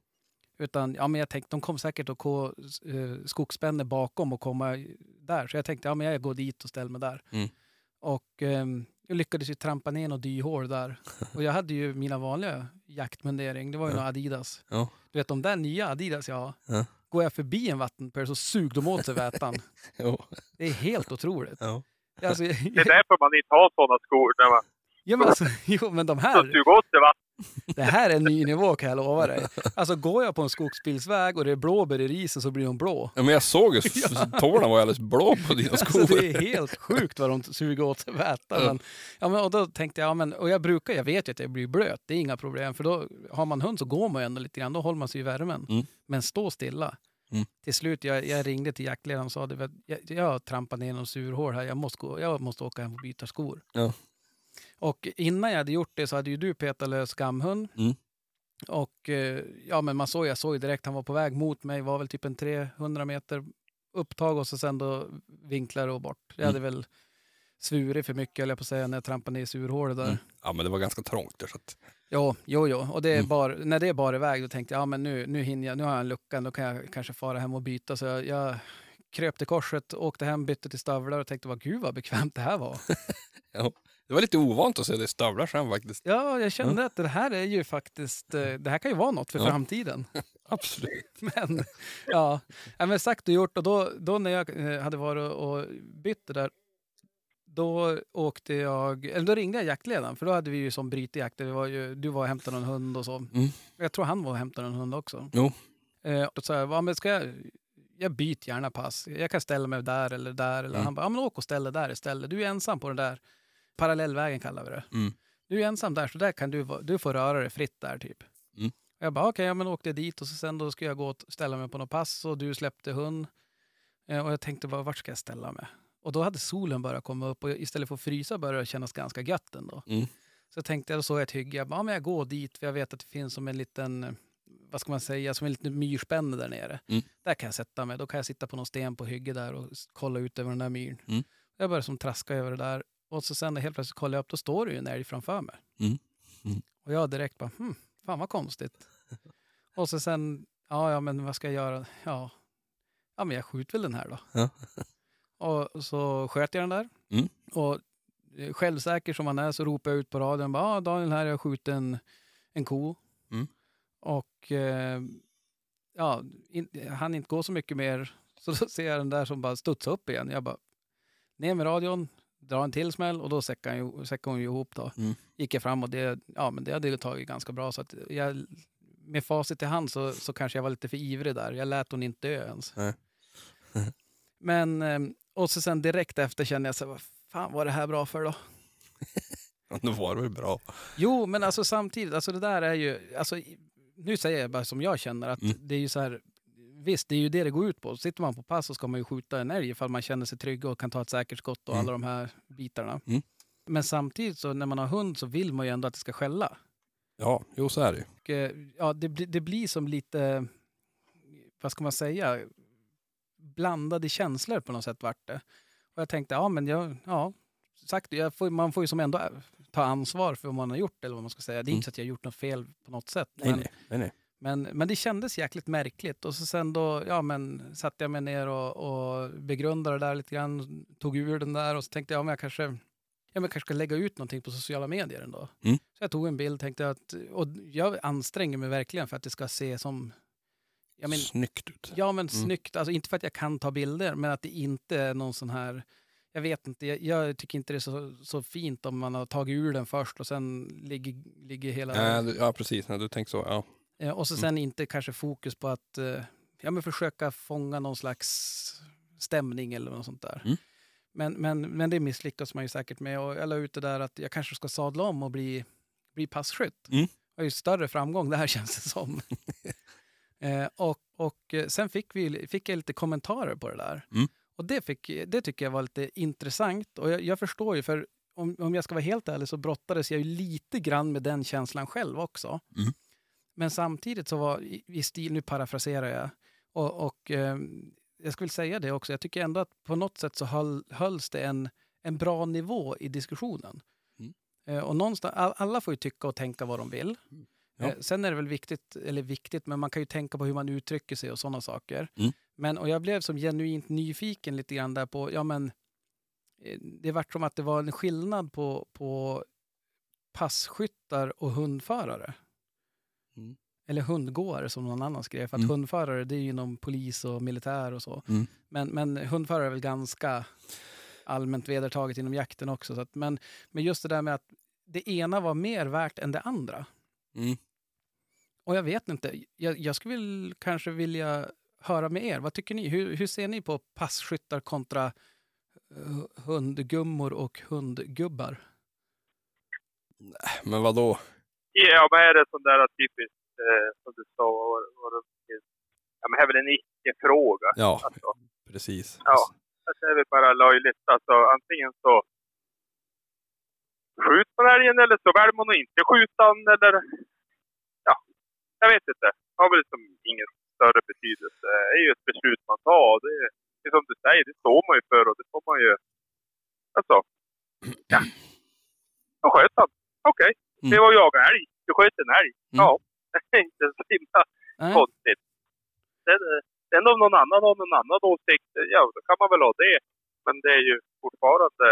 Utan ja, men jag tänkte de kommer säkert att gå eh, skogsspänne bakom och komma där. Så jag tänkte ja, men jag går dit och ställer mig där. Mm. Och ehm, jag lyckades ju trampa ner något dyhår där. Och jag hade ju mina vanliga jaktmundering. Det var ju Ja. några Adidas. Ja. Du vet de där nya Adidas jag har. Ja. Går jag förbi en vattenpöl så sug de åt sig vätan. Det är helt otroligt. Ja. Alltså, Det är därför man inte har sådana skor. När man ja, men alltså, jo, men de så här, suger åt sig vatten. Det här är en ny nivå kan jag lova dig. Alltså går jag på en skogsbilsväg och det är blåbär i risen så blir de blå. Ja, men jag såg ju, tårna var alldeles blå på dina skor. Alltså, det är helt sjukt vad de suger åt sig väta. Men, ja, men, och då tänkte jag, ja, men, och jag brukar, jag vet ju att jag blir blöt, det är inga problem. För då har man hund så går man ju ändå lite grann, då håller man sig i värmen. Mm. Men stå stilla. Mm. Till slut, jag, jag ringde till jaktledaren och sa att jag, jag har trampat ner någon surhål här, jag måste, gå, jag måste åka hem och byta skor. Ja. Och innan jag hade gjort det så hade ju du petat lös skamhund. Mm. Och eh, ja, men man såg, jag såg direkt, han var på väg mot mig, var väl typ en 300 meter upptag och så sen då vinklar och bort. Jag hade väl svurit för mycket, höll jag på att säga, när jag trampade ner i surhålet där. Mm. Ja, men det var ganska trångt där. Så att, Jo, jo, jo. Och det är Mm. bara, när det är bara iväg då tänkte jag, ja men nu, nu hinner jag, nu har jag en lucka, då kan jag kanske fara hem och byta. Så jag, jag kröp till korset, åkte hem, bytte till stövlar och tänkte, vad gud vad bekvämt det här var. det var lite ovant att se det i stövlar sen faktiskt. Ja, jag kände att det här är ju faktiskt, eh, det här kan ju vara något för Ja. framtiden. Absolut. Men ja, men sagt och gjort. Och då, då när jag eh, hade varit och bytt det där, då åkte jag, eller då ringde jag jaktledaren, för då hade vi ju som brytejakt. Det var ju, du var och hämtade någon hund och så. Mm. Jag tror han var och hämtade någon hund också. Jo. Eh, jag, ja, men ska jag, jag byter gärna pass. Jag kan ställa mig där eller där. Eller Mm. Han bara, ja men åk och ställ dig där istället. Du är ensam på den där parallellvägen kallar vi det. Mm. Du är ensam där, så där kan du, du får röra dig fritt där typ. Mm. Jag bara, okej, ja, men åkte dit och så sen då ska jag gå och ställa mig på något pass och du släppte hund. Eh, och jag tänkte bara, vart ska jag ställa mig? Och då hade solen börjat komma upp och istället för att frysa började det kännas ganska gött ändå. Mm. Så jag tänkte, då såg jag ett hygge, jag bara, ja, men jag går dit för jag vet att det finns som en liten, vad ska man säga, som en liten myrspänne där nere. Mm. Där kan jag sätta mig, då kan jag sitta på någon sten på hygge där och kolla ut över den där myren. Mm. Jag började som traska över det där och så sen helt plötsligt kollar jag upp, då står det ju en älg framför mig. Mm. Mm. Och jag direkt bara, hmm, fan vad konstigt. och så sen, ja, ja men vad ska jag göra? Ja, ja men jag skjuter väl den här då. Ja. och så sköt jag den där. Mm. Och eh, självsäker som man är så ropar jag ut på radion, bara, ah, Daniel här, jag skjutit en, en ko. Mm. Och eh, ja, in, han inte gå så mycket mer. Så då ser jag den där som bara studsar upp igen. Jag bara, ner med radion, dra en till smäll och då säckade, han ju, säckade hon ju ihop då. Mm. Gick jag fram och det, ja, men det hade ju tagit ganska bra. Så att jag, med facit i hand så, så kanske jag var lite för ivrig där. Jag lät hon inte dö ens. Men, eh, och så sen direkt efter kände jag så vad fan var det här bra för då? Då var det väl bra. Jo, men alltså samtidigt, alltså det där är ju, alltså, nu säger jag bara som jag känner att Mm. det är ju så här, visst det är ju det det går ut på. Sitter man på pass så ska man ju skjuta en älg ifall man känner sig trygg och kan ta ett säkert skott och Mm. alla de här bitarna. Mm. Men samtidigt så när man har hund så vill man ju ändå att det ska skälla. Ja, jo så är det. Och, eh, ja, det, blir- det blir som lite, vad ska man säga, blandade känslor på något sätt vart det. Och jag tänkte, ja men jag, ja, sagt, jag får, man får ju som ändå ta ansvar för vad man har gjort eller vad man ska säga. Det är Mm. inte så att jag har gjort något fel på något sätt. Nej, men, nej, nej, nej. Men, men det kändes jäkligt märkligt. Och så sen då, ja men satte jag mig ner och, och begrundade det där lite grann, tog ur den där och så tänkte jag, ja men jag kanske, ja, men jag kanske ska lägga ut någonting på sociala medier ändå. Mm. Så jag tog en bild, tänkte att, och jag anstränger mig verkligen för att det ska se som, ja men, Snyggt ut. ja men Mm. snyggt, alltså inte för att jag kan ta bilder, men att det inte är någon sån här, jag vet inte, jag, jag tycker inte det är så, så fint om man har tagit ur den först och sen ligger, ligger hela... Du- ja precis, du tänker så. Ja. Eh, Och så Mm. sen inte kanske fokus på att eh, ja, men försöka fånga någon slags stämning eller något sånt där. Mm. Men, men, men det misslyckas man ju säkert med. Och jag la ut det där att jag kanske ska sadla om och bli, bli passkytt. Mm. Det var ju större framgång det här känns det som. eh, och och eh, sen fick, vi, fick jag lite kommentarer på det där. Mm. Och det, fick, det tycker jag var lite intressant. Och jag, jag förstår ju, för om, om jag ska vara helt ärlig så brottades jag ju lite grann med den känslan själv också. Mm. Men samtidigt så var i, i stil, nu parafraserar jag, och, och eh, jag skulle säga det också, jag tycker ändå att på något sätt så höll, hölls det en, en bra nivå i diskussionen. Mm. Eh, och någonstans, all, alla får ju tycka och tänka vad de vill. Ja. Eh, sen är det väl viktigt, eller viktigt, men man kan ju tänka på hur man uttrycker sig och sådana saker. Mm. Men, och jag blev som genuint nyfiken lite grann där på, ja men, eh, det vart som att det var en skillnad på, på passkyttar och hundförare. Mm. Eller hundgåare som någon annan skrev. För att Mm. hundförare det är ju inom polis och militär och så. Mm. Men, men hundförare är väl ganska allmänt vedertaget inom jakten också. Så att, men, men just det där med att det ena var mer värt än det andra. Mm. Och jag vet inte, jag, jag skulle väl kanske vilja höra med er. Vad tycker ni? Hur, hur ser ni på passkyttar kontra eh, hundgummor och hundgubbar? Men vad då? Ja, men är det sån där typiskt, eh, som du sa, vad, vad det, ja, men det är väl en icke-fråga. Ja, Alltså, precis. Ja. alltså, det är väl bara löjligt. Alltså, antingen så skjuter man älgen eller så väljer man att inte skjuta den eller ja, jag vet inte. Det har väl liksom ingen större betydelse. Det är ju ett beslut man tar. Det är, det är som du säger, det står man ju för och det får man ju... Alltså, ja. Jag sköt han. Okej, det Mm. var jag älg. Du sköt en älg. Mm. Ja, det är inte så himla Nej. konstigt. Sen, eh, sen om någon annan har någon annan åsikt, eh, ja då kan man väl ha det. Men det är ju fortfarande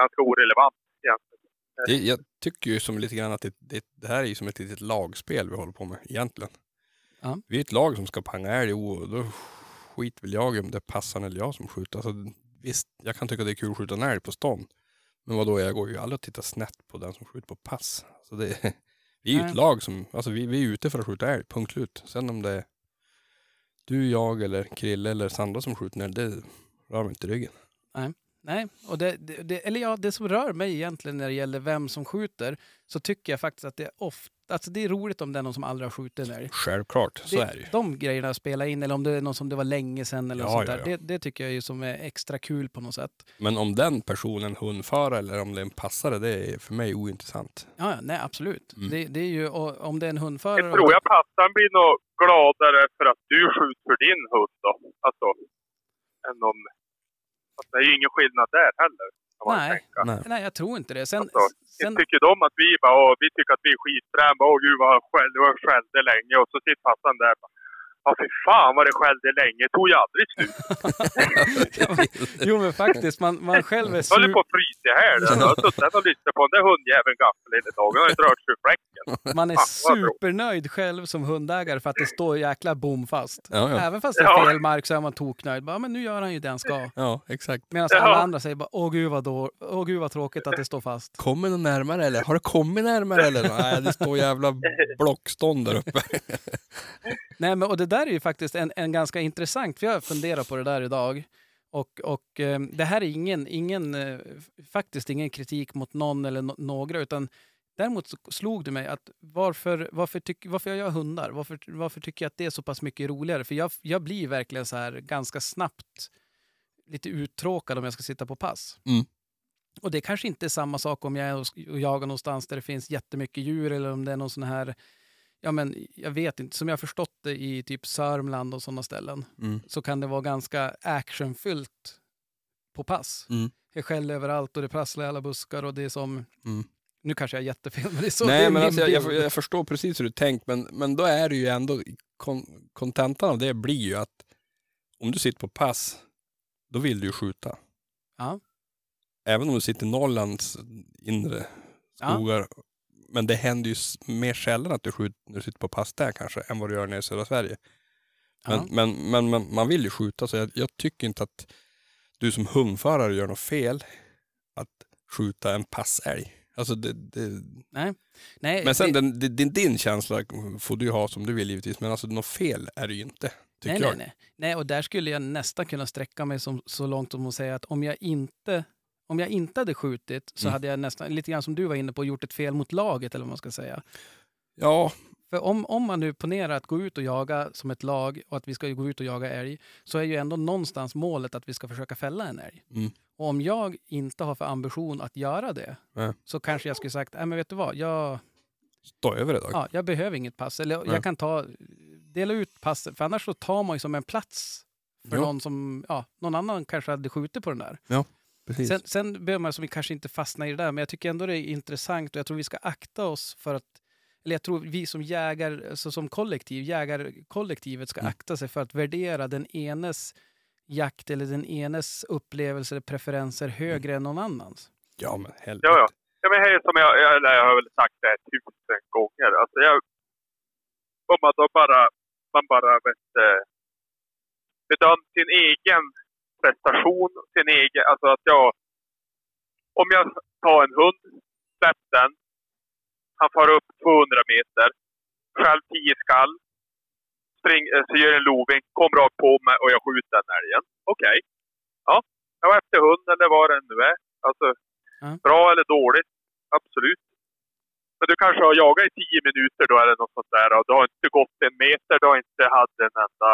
ganska orelevant egentligen. Det, jag tycker ju som lite grann att det, det, det här är ju som ett litet lagspel vi håller på med egentligen. Ja. Vi är ett lag som ska panga älg och då skit väl jag om det är passan eller jag som skjuter. Alltså, visst, jag kan tycka det är kul att skjuta en älg på stånd. Men vadå, jag går ju aldrig att titta snett på den som skjuter på pass. Så det, vi är ju ett Nej. lag som, alltså vi, vi är ute för att skjuta älg, punkt slut. Sen om det är du, jag eller Krille eller Sandra som skjuter älg, det rör mig inte ryggen. Nej, och det, det, det, eller ja, det som rör mig egentligen när det gäller vem som skjuter, så tycker jag faktiskt att det är ofta, alltså det är roligt om det är någon som aldrig har skjutit en älg. Självklart, så det, är det ju. De grejerna spelar in, eller om det är någon som det var länge sedan eller Ja, sånt ja, där. ja. Det, det tycker jag är som är extra kul på något sätt. Men om den personen hundförare eller om det är en passare, det är för mig ointressant. Ja, nej absolut. Mm. Det, det är ju, och, om det är en hundförare... Jag tror jag passan blir nog gladare för att du skjuter för din hund då. Alltså, än om... Alltså, det är ju ingen skillnad där heller. Kan man Nej. tänka. Nej. Nej, jag tror inte det. Sen, Alltså, sen, Tycker de att vi bara, åh, vi tycker att vi är skitfräna, åh gud vad skällde länge och så sitter passan där bara, ja fy fan vad det skällde länge, det tog ju aldrig slut. jo men faktiskt, man, man själv är Jag håller sur, på att frysa här. Jag har suttit och lyssnat på den där hundjäveln gaffel hela dagen, han har inte rört sig ur fläcken. man är Fan, supernöjd själv som hundägare för att det står jäkla bomfast. Ja, ja. Även fast det är fel mark så är man toknöjd. Bara, men nu gör han ju det han ska. Ja, exakt. Medan Ja. alla andra säger bara, åh gud vad, då, åh gud vad tråkigt att det står fast. Kommer det närmare eller? Har det kommit närmare eller? Nej, det står jävla blockstånd där uppe. Nej, men, och det där är ju faktiskt en, en ganska intressant, för jag har funderat på det där idag. Och, och eh, det här är ingen, ingen, eh, faktiskt ingen kritik mot någon eller no några, utan däremot slog det mig att varför, varför, tyck, varför jag gör hundar, varför, varför tycker jag att det är så pass mycket roligare? För jag, jag blir verkligen så här ganska snabbt lite uttråkad om jag ska sitta på pass. Mm. Och det kanske inte är samma sak om jag är och jagar någonstans där det finns jättemycket djur eller om det är någon sån här, ja men jag vet inte, som jag förstått det i typ Sörmland och sådana ställen Mm. så kan det vara ganska actionfyllt på pass. Mm. Det skäller överallt och det prasslar i alla buskar och det är som, Mm. nu kanske jag är jättefel men det är så Nej, men alltså, jag, jag, jag förstår precis hur du tänkt, men, men då är det ju ändå, kon- kontentan av det blir ju att om du sitter på pass, då vill du ju skjuta. Ja. Även om du sitter i Norrlands inre Ja. Men det händer ju mer sällan att du skjuter när du sitter på pass där kanske, än vad du gör nere i södra Sverige. Men, Ja. men, men, men man vill ju skjuta, så jag, jag tycker inte att du som hundförare gör något fel att skjuta en passälg. Alltså det, det, Nej. Nej, men sen det, den, din, din känsla får du ha som du vill givetvis, men alltså något fel är det ju inte. Nej, nej, nej. nej, och där skulle jag nästan kunna sträcka mig som, så långt som att säga att om jag inte om jag inte hade skjutit så Mm. hade jag nästan, lite grann som du var inne på, gjort ett fel mot laget eller vad man ska säga. Ja, För om, om man nu ponerar att gå ut och jaga som ett lag och att vi ska gå ut och jaga älg så är ju ändå någonstans målet att vi ska försöka fälla en älg. Mm. Och om jag inte har för ambition att göra det Nej. så kanske jag skulle sagt, nej men vet du vad, jag, stå över tag. ja, jag behöver inget pass. Eller Nej. jag kan ta, dela ut passet, för annars så tar man ju som en plats för Ja. någon som, ja, någon annan kanske hade skjutit på den där. Precis. Sen, sen behöver man som kanske inte fastna i det där, men jag tycker ändå det är intressant och jag tror vi ska akta oss för att eller jag tror vi som jägar, alltså som kollektiv, jägarkollektivet ska Mm. akta sig för att värdera den enes jakt eller den enes upplevelser och preferenser högre än någon annans. ja, men helvete. Ja, ja. Ja, men hej, som jag, jag, eller jag har väl sagt det här tusen gånger. Alltså jag, om man då bara, man bara vet, bedömt sin egen prestation, sin egen, alltså att jag, om jag tar en hund, släpp den, han far upp 200 meter, själv 10 skall, spring, eh, så gör en loving, kom rakt på mig och jag skjuter den älgen. Okej. Ja, jag var efter hund eller vad det nu är. Alltså, Ja. bra eller dåligt, absolut. Men du kanske har jagat i 10 minuter då eller något sånt där och du har inte gått en meter, du har inte haft en enda...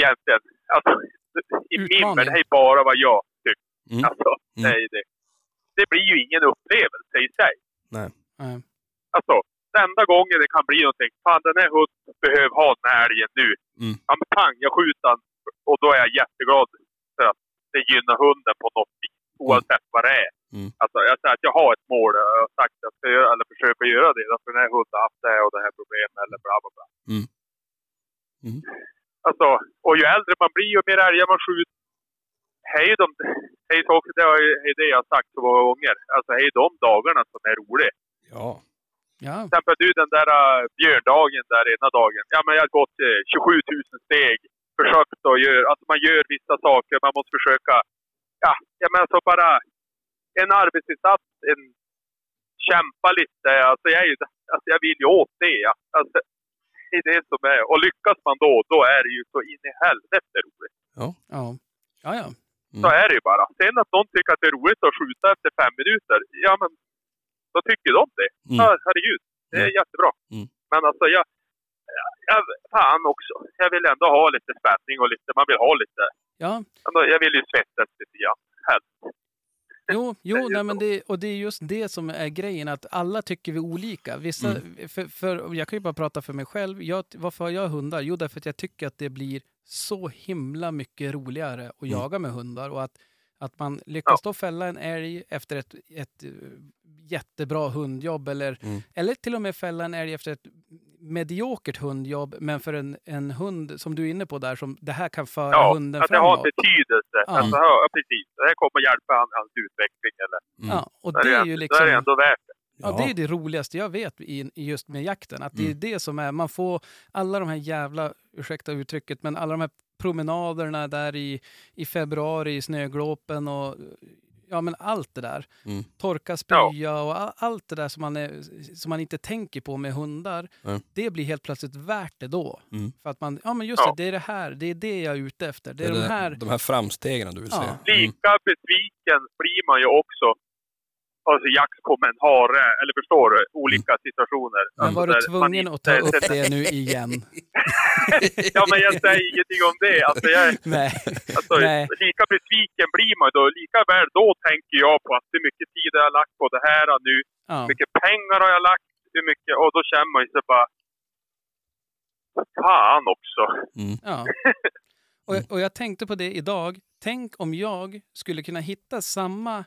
Egentligen, alltså i värld, det här är bara vad jag tycker. Mm. Alltså, Mm. nej, det, det blir ju ingen upplevelse i sig. Nej. Alltså, den enda gången det kan bli någonting, fan den här hunden behöver ha den här älgen nu. Mm. Ja men pang, jag skjuter den. Och då är jag jätteglad för att det gynnar hunden på något vis. Oavsett vad det är. Mm. Alltså, jag säger att jag har ett mål och jag har sagt att jag ska göra, eller försöka göra det. För den här hunden har haft det här och det här problemet eller bla bla bla. Mm. Alltså, och ju äldre man blir, ju mer älgar man skjuter. Hej de, hej det är hej det jag har sagt så många gånger. Alltså hej de dagarna som är roliga. Ja. Ja, Till exempel du den där uh, björndagen där ena dagen. Ja men jag har gått eh, 27 000 steg. Försökt att göra, alltså man gör vissa saker, man måste försöka. Ja, jag menar så bara en arbetsinsats, en kämpa lite. Alltså jag är ju, alltså jag vill ju åt det. Ja. Alltså, det är det som är. Och lyckas man då, då är det ju så in i helvete roligt. ja. Ja, ja. Så är det ju bara. Sen att någon tycker att det är roligt att skjuta efter fem minuter, ja men då tycker de det. Mm. Ja, herregud. Det är Mm. jättebra. Mm. Men alltså jag, jag... Fan också. Jag vill ändå ha lite spänning och lite... Man vill ha lite... ja. Jag vill ju svettas lite grann. Helst. Jo, jo nej, men det, och det är just det som är grejen, att alla tycker vi olika. Vissa, Mm. för, för, jag kan ju bara prata för mig själv. Jag, varför har jag hundar? Jo, därför att jag tycker att det blir så himla mycket roligare att Mm. jaga med hundar. Och att, att man lyckas då fälla en älg efter ett, ett eh, jättebra hundjobb eller, Mm. eller till och med fälla en älg efter ett mediokert hundjobb, men för en, en hund som du är inne på där, som det här kan föra Ja, hunden att det har framåt. betydelse. Ja. Alltså, ja, precis. Det här kommer hjälpa han, hans utveckling. Eller, Mm. Ja, och är det är ju Då är liksom... det ändå värt det. Ja, det är det roligaste jag vet i, i just med jakten. Att det är Mm. det som är, man får alla de här jävla, ursäkta uttrycket, men alla de här promenaderna där i, i februari i snöglåpen och ja men allt det där. Mm. Torka spya och all, allt det där som man, är, som man inte tänker på med hundar. Mm. Det blir helt plötsligt värt det då. Mm. För att man, ja men just Ja. det, det är det här, det är det jag är ute efter. Det är det de är här, de här framstegen du vill Ja. se. Mm. Lika besviken blir man ju också alltså jakt på med en hare, eller förstår du? Olika situationer. Men Alltså, var du där man tvungen att ta upp det nu igen? ja, men jag säger ingenting om det. Alltså, jag, Nej. alltså, Nej. lika besviken blir man då. Lika väl då tänker jag på att hur mycket tid har jag lagt på det här nu? Ja. Hur mycket pengar har jag lagt? Hur mycket? Och då känner man ju sig bara... Fan också. Mm. Ja. Och, och jag tänkte på det idag. Tänk om jag skulle kunna hitta samma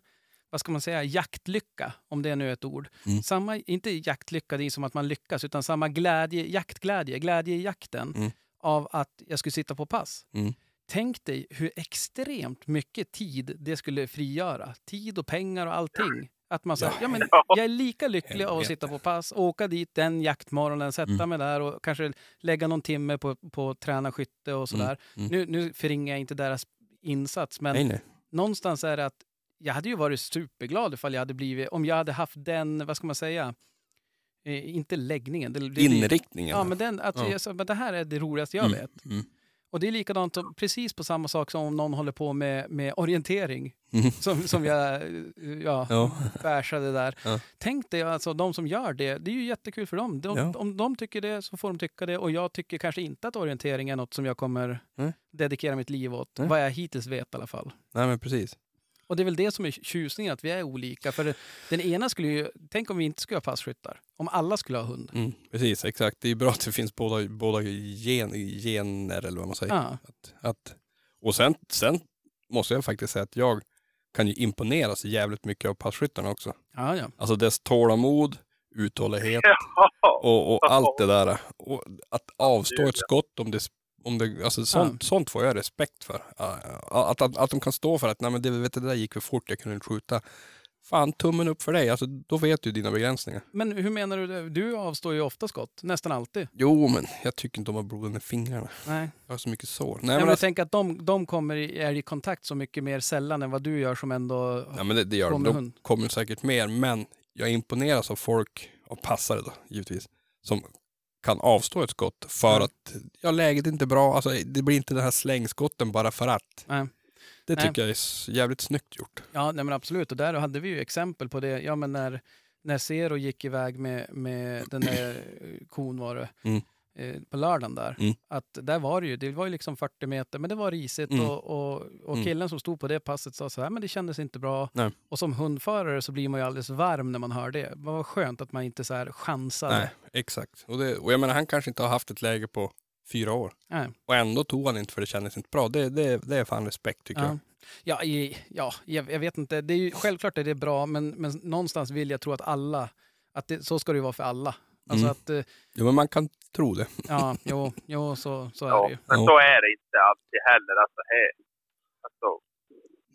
vad ska man säga, jaktlycka, om det nu är ett ord. Mm. Samma, inte jaktlycka, det är som att man lyckas, utan samma glädje, jaktglädje, glädje i jakten Mm. av att jag skulle sitta på pass. Mm. Tänk dig hur extremt mycket tid det skulle frigöra. Tid och pengar och allting. Att man säger, ja. men Ja. jag är lika lycklig av att sitta på pass, åka dit den jaktmorgonen, sätta Mm. mig där och kanske lägga någon timme på, på träna skytte och sådär. Mm. Nu, nu förringar jag inte deras insats, men Nej, nej. någonstans är det att jag hade ju varit superglad ifall jag hade blivit, om jag hade haft den, vad ska man säga, eh, inte läggningen. Det, det, Inriktningen. Ja, men, den, att Ja. jag, sa, men det här är det roligaste jag Mm, vet. Mm. Och det är likadant, precis på samma sak som om någon håller på med, med orientering. Mm. Som, som jag ja, Ja. bärsade där. Ja. Tänk dig alltså de som gör det, det är ju jättekul för dem. De, Ja. Om de tycker det så får de tycka det och jag tycker kanske inte att orientering är något som jag kommer Nej. dedikera mitt liv åt. Nej. Vad jag hittills vet i alla fall. Nej, men precis. Och det är väl det som är tjusningen, att vi är olika. För den ena skulle ju, tänk om vi inte skulle ha passkyttar. Om alla skulle ha hund. Mm, precis, exakt. Det är bra att det finns båda, båda gen, gener, eller vad man säger. Ja, Att, att, och sen, sen måste jag faktiskt säga att jag kan ju imponeras jävligt mycket av passkyttarna också. ja, ja. Alltså dess tålamod, uthållighet och, och allt det där. Och att avstå ett skott om det, om det alltså sånt, sånt får jag respekt för. Att, att, att de kan stå för att nej men det, vet det där gick för fort, jag kunde inte skjuta. Fan, tummen upp för dig. Alltså, då vet du dina begränsningar. Men hur menar du? Du avstår ju ofta skott, nästan alltid. Jo, men jag tycker inte om att ha blod under fingrarna. Nej. Jag har så mycket sår. Nej, men men jag alltså, tänker att de, de kommer i, är i kontakt så mycket mer sällan än vad du gör som ändå ja, men det, det gör de. kommer De kommer säkert mer, men jag imponeras av folk, av passare då, givetvis, som kan avstå ett skott för Ja. att ja, läget är inte bra. Alltså, det blir inte den här slängskotten bara för att. Nej. Det Nej. tycker jag är jävligt snyggt gjort. Ja, nej, men absolut. Och där hade vi ju exempel på det. Ja, men när, när Zero gick iväg med, med den där eh, kon var det, Mm. Eh, på lördagen där. Mm. Att där var det ju, det var ju liksom 40 meter, men det var risigt Mm. och, och, och Mm. killen som stod på det passet sa så här, men det kändes inte bra. Nej. Och som hundförare så blir man ju alldeles varm när man hör det. Vad var skönt att man inte så här chansade. Nej, exakt. Och, det, och jag menar, han kanske inte har haft ett läge på fyra år. Nej. Och ändå tog han inte för det kändes inte bra. Det, det, det är fan respekt tycker Ja. jag. Ja, i, ja jag, jag vet inte. Det är ju, självklart är det bra, men, men någonstans vill jag tro att alla, att det, så ska det ju vara för alla. Alltså Mm. att, eh, Jo, men man kan tro det. ja, jo, jo så, så är Ja, det ju. men så är det inte alltid heller. Alltså, här, alltså,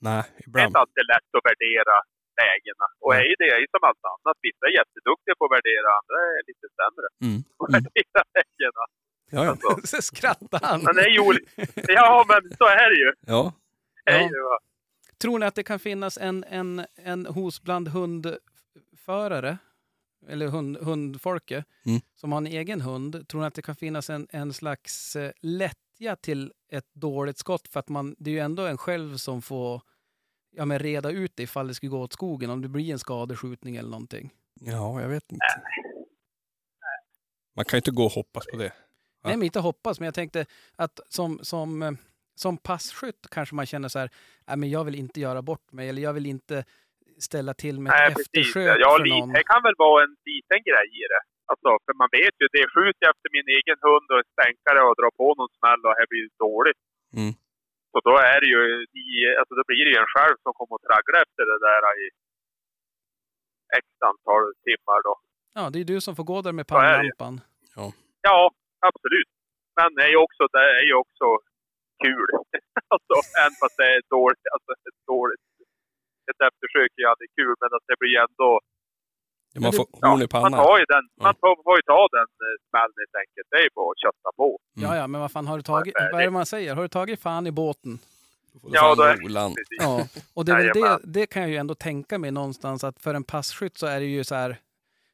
Nej, det är ibland. inte alltid lätt att värdera lägena. Och är det är ju som allt annat. Vissa är jätteduktiga på att värdera, andra är lite sämre Mm. på att Mm. värdera lägena. Ja, ja. Alltså, Så skrattar han. men det är ju. Ja, men så är det ju. ja. Är Ja. ju va. Tror ni att det kan finnas en, en, en hos bland hundförare, eller hund, hundfolket, Mm. som har en egen hund? Tror ni att det kan finnas en, en slags eh, lättja till ett dåligt skott? För att man, det är ju ändå en själv som får ja, men reda ut det ifall det skulle gå åt skogen, om det blir en skadeskjutning eller någonting. Ja, jag vet inte. Man kan ju inte gå och hoppas på det. Ja. Nej, men inte hoppas, men jag tänkte att som, som, eh, som passkytt kanske man känner så här, nej men jag vill inte göra bort mig, eller jag vill inte ställa till med Nej, precis. Ja, för li- någon. det kan väl vara en liten grej i det. Alltså, för man vet ju, det skjuter jag efter min egen hund och en stänkare och drar på någon smäll och det blir dåligt. Mm. Så då är det ju, i, alltså då blir det ju en själv som kommer att traggla efter det där i x antal timmar då. Ja, det är du som får gå där med ju. pannlampan. Ja, absolut. Men det är ju också, det är ju också kul. alltså, även fast det är dåligt, alltså dåligt. Ett eftersök ju aldrig kul, men att det blir ändå Ja, man det- får Ja, horn i man pannan. tar ju den. Ja. Man får, får ju ta den eh, smällen helt enkelt. Det är ju bara att kötta på. Mm. Ja, ja, men vad fan har du tagit, Ja, vad är det man säger? Har du tagit fan i båten? Ja, då är-. Precis. Ja, och det, är det, det kan jag ju ändå tänka mig någonstans att för en passkytt så är det ju så här,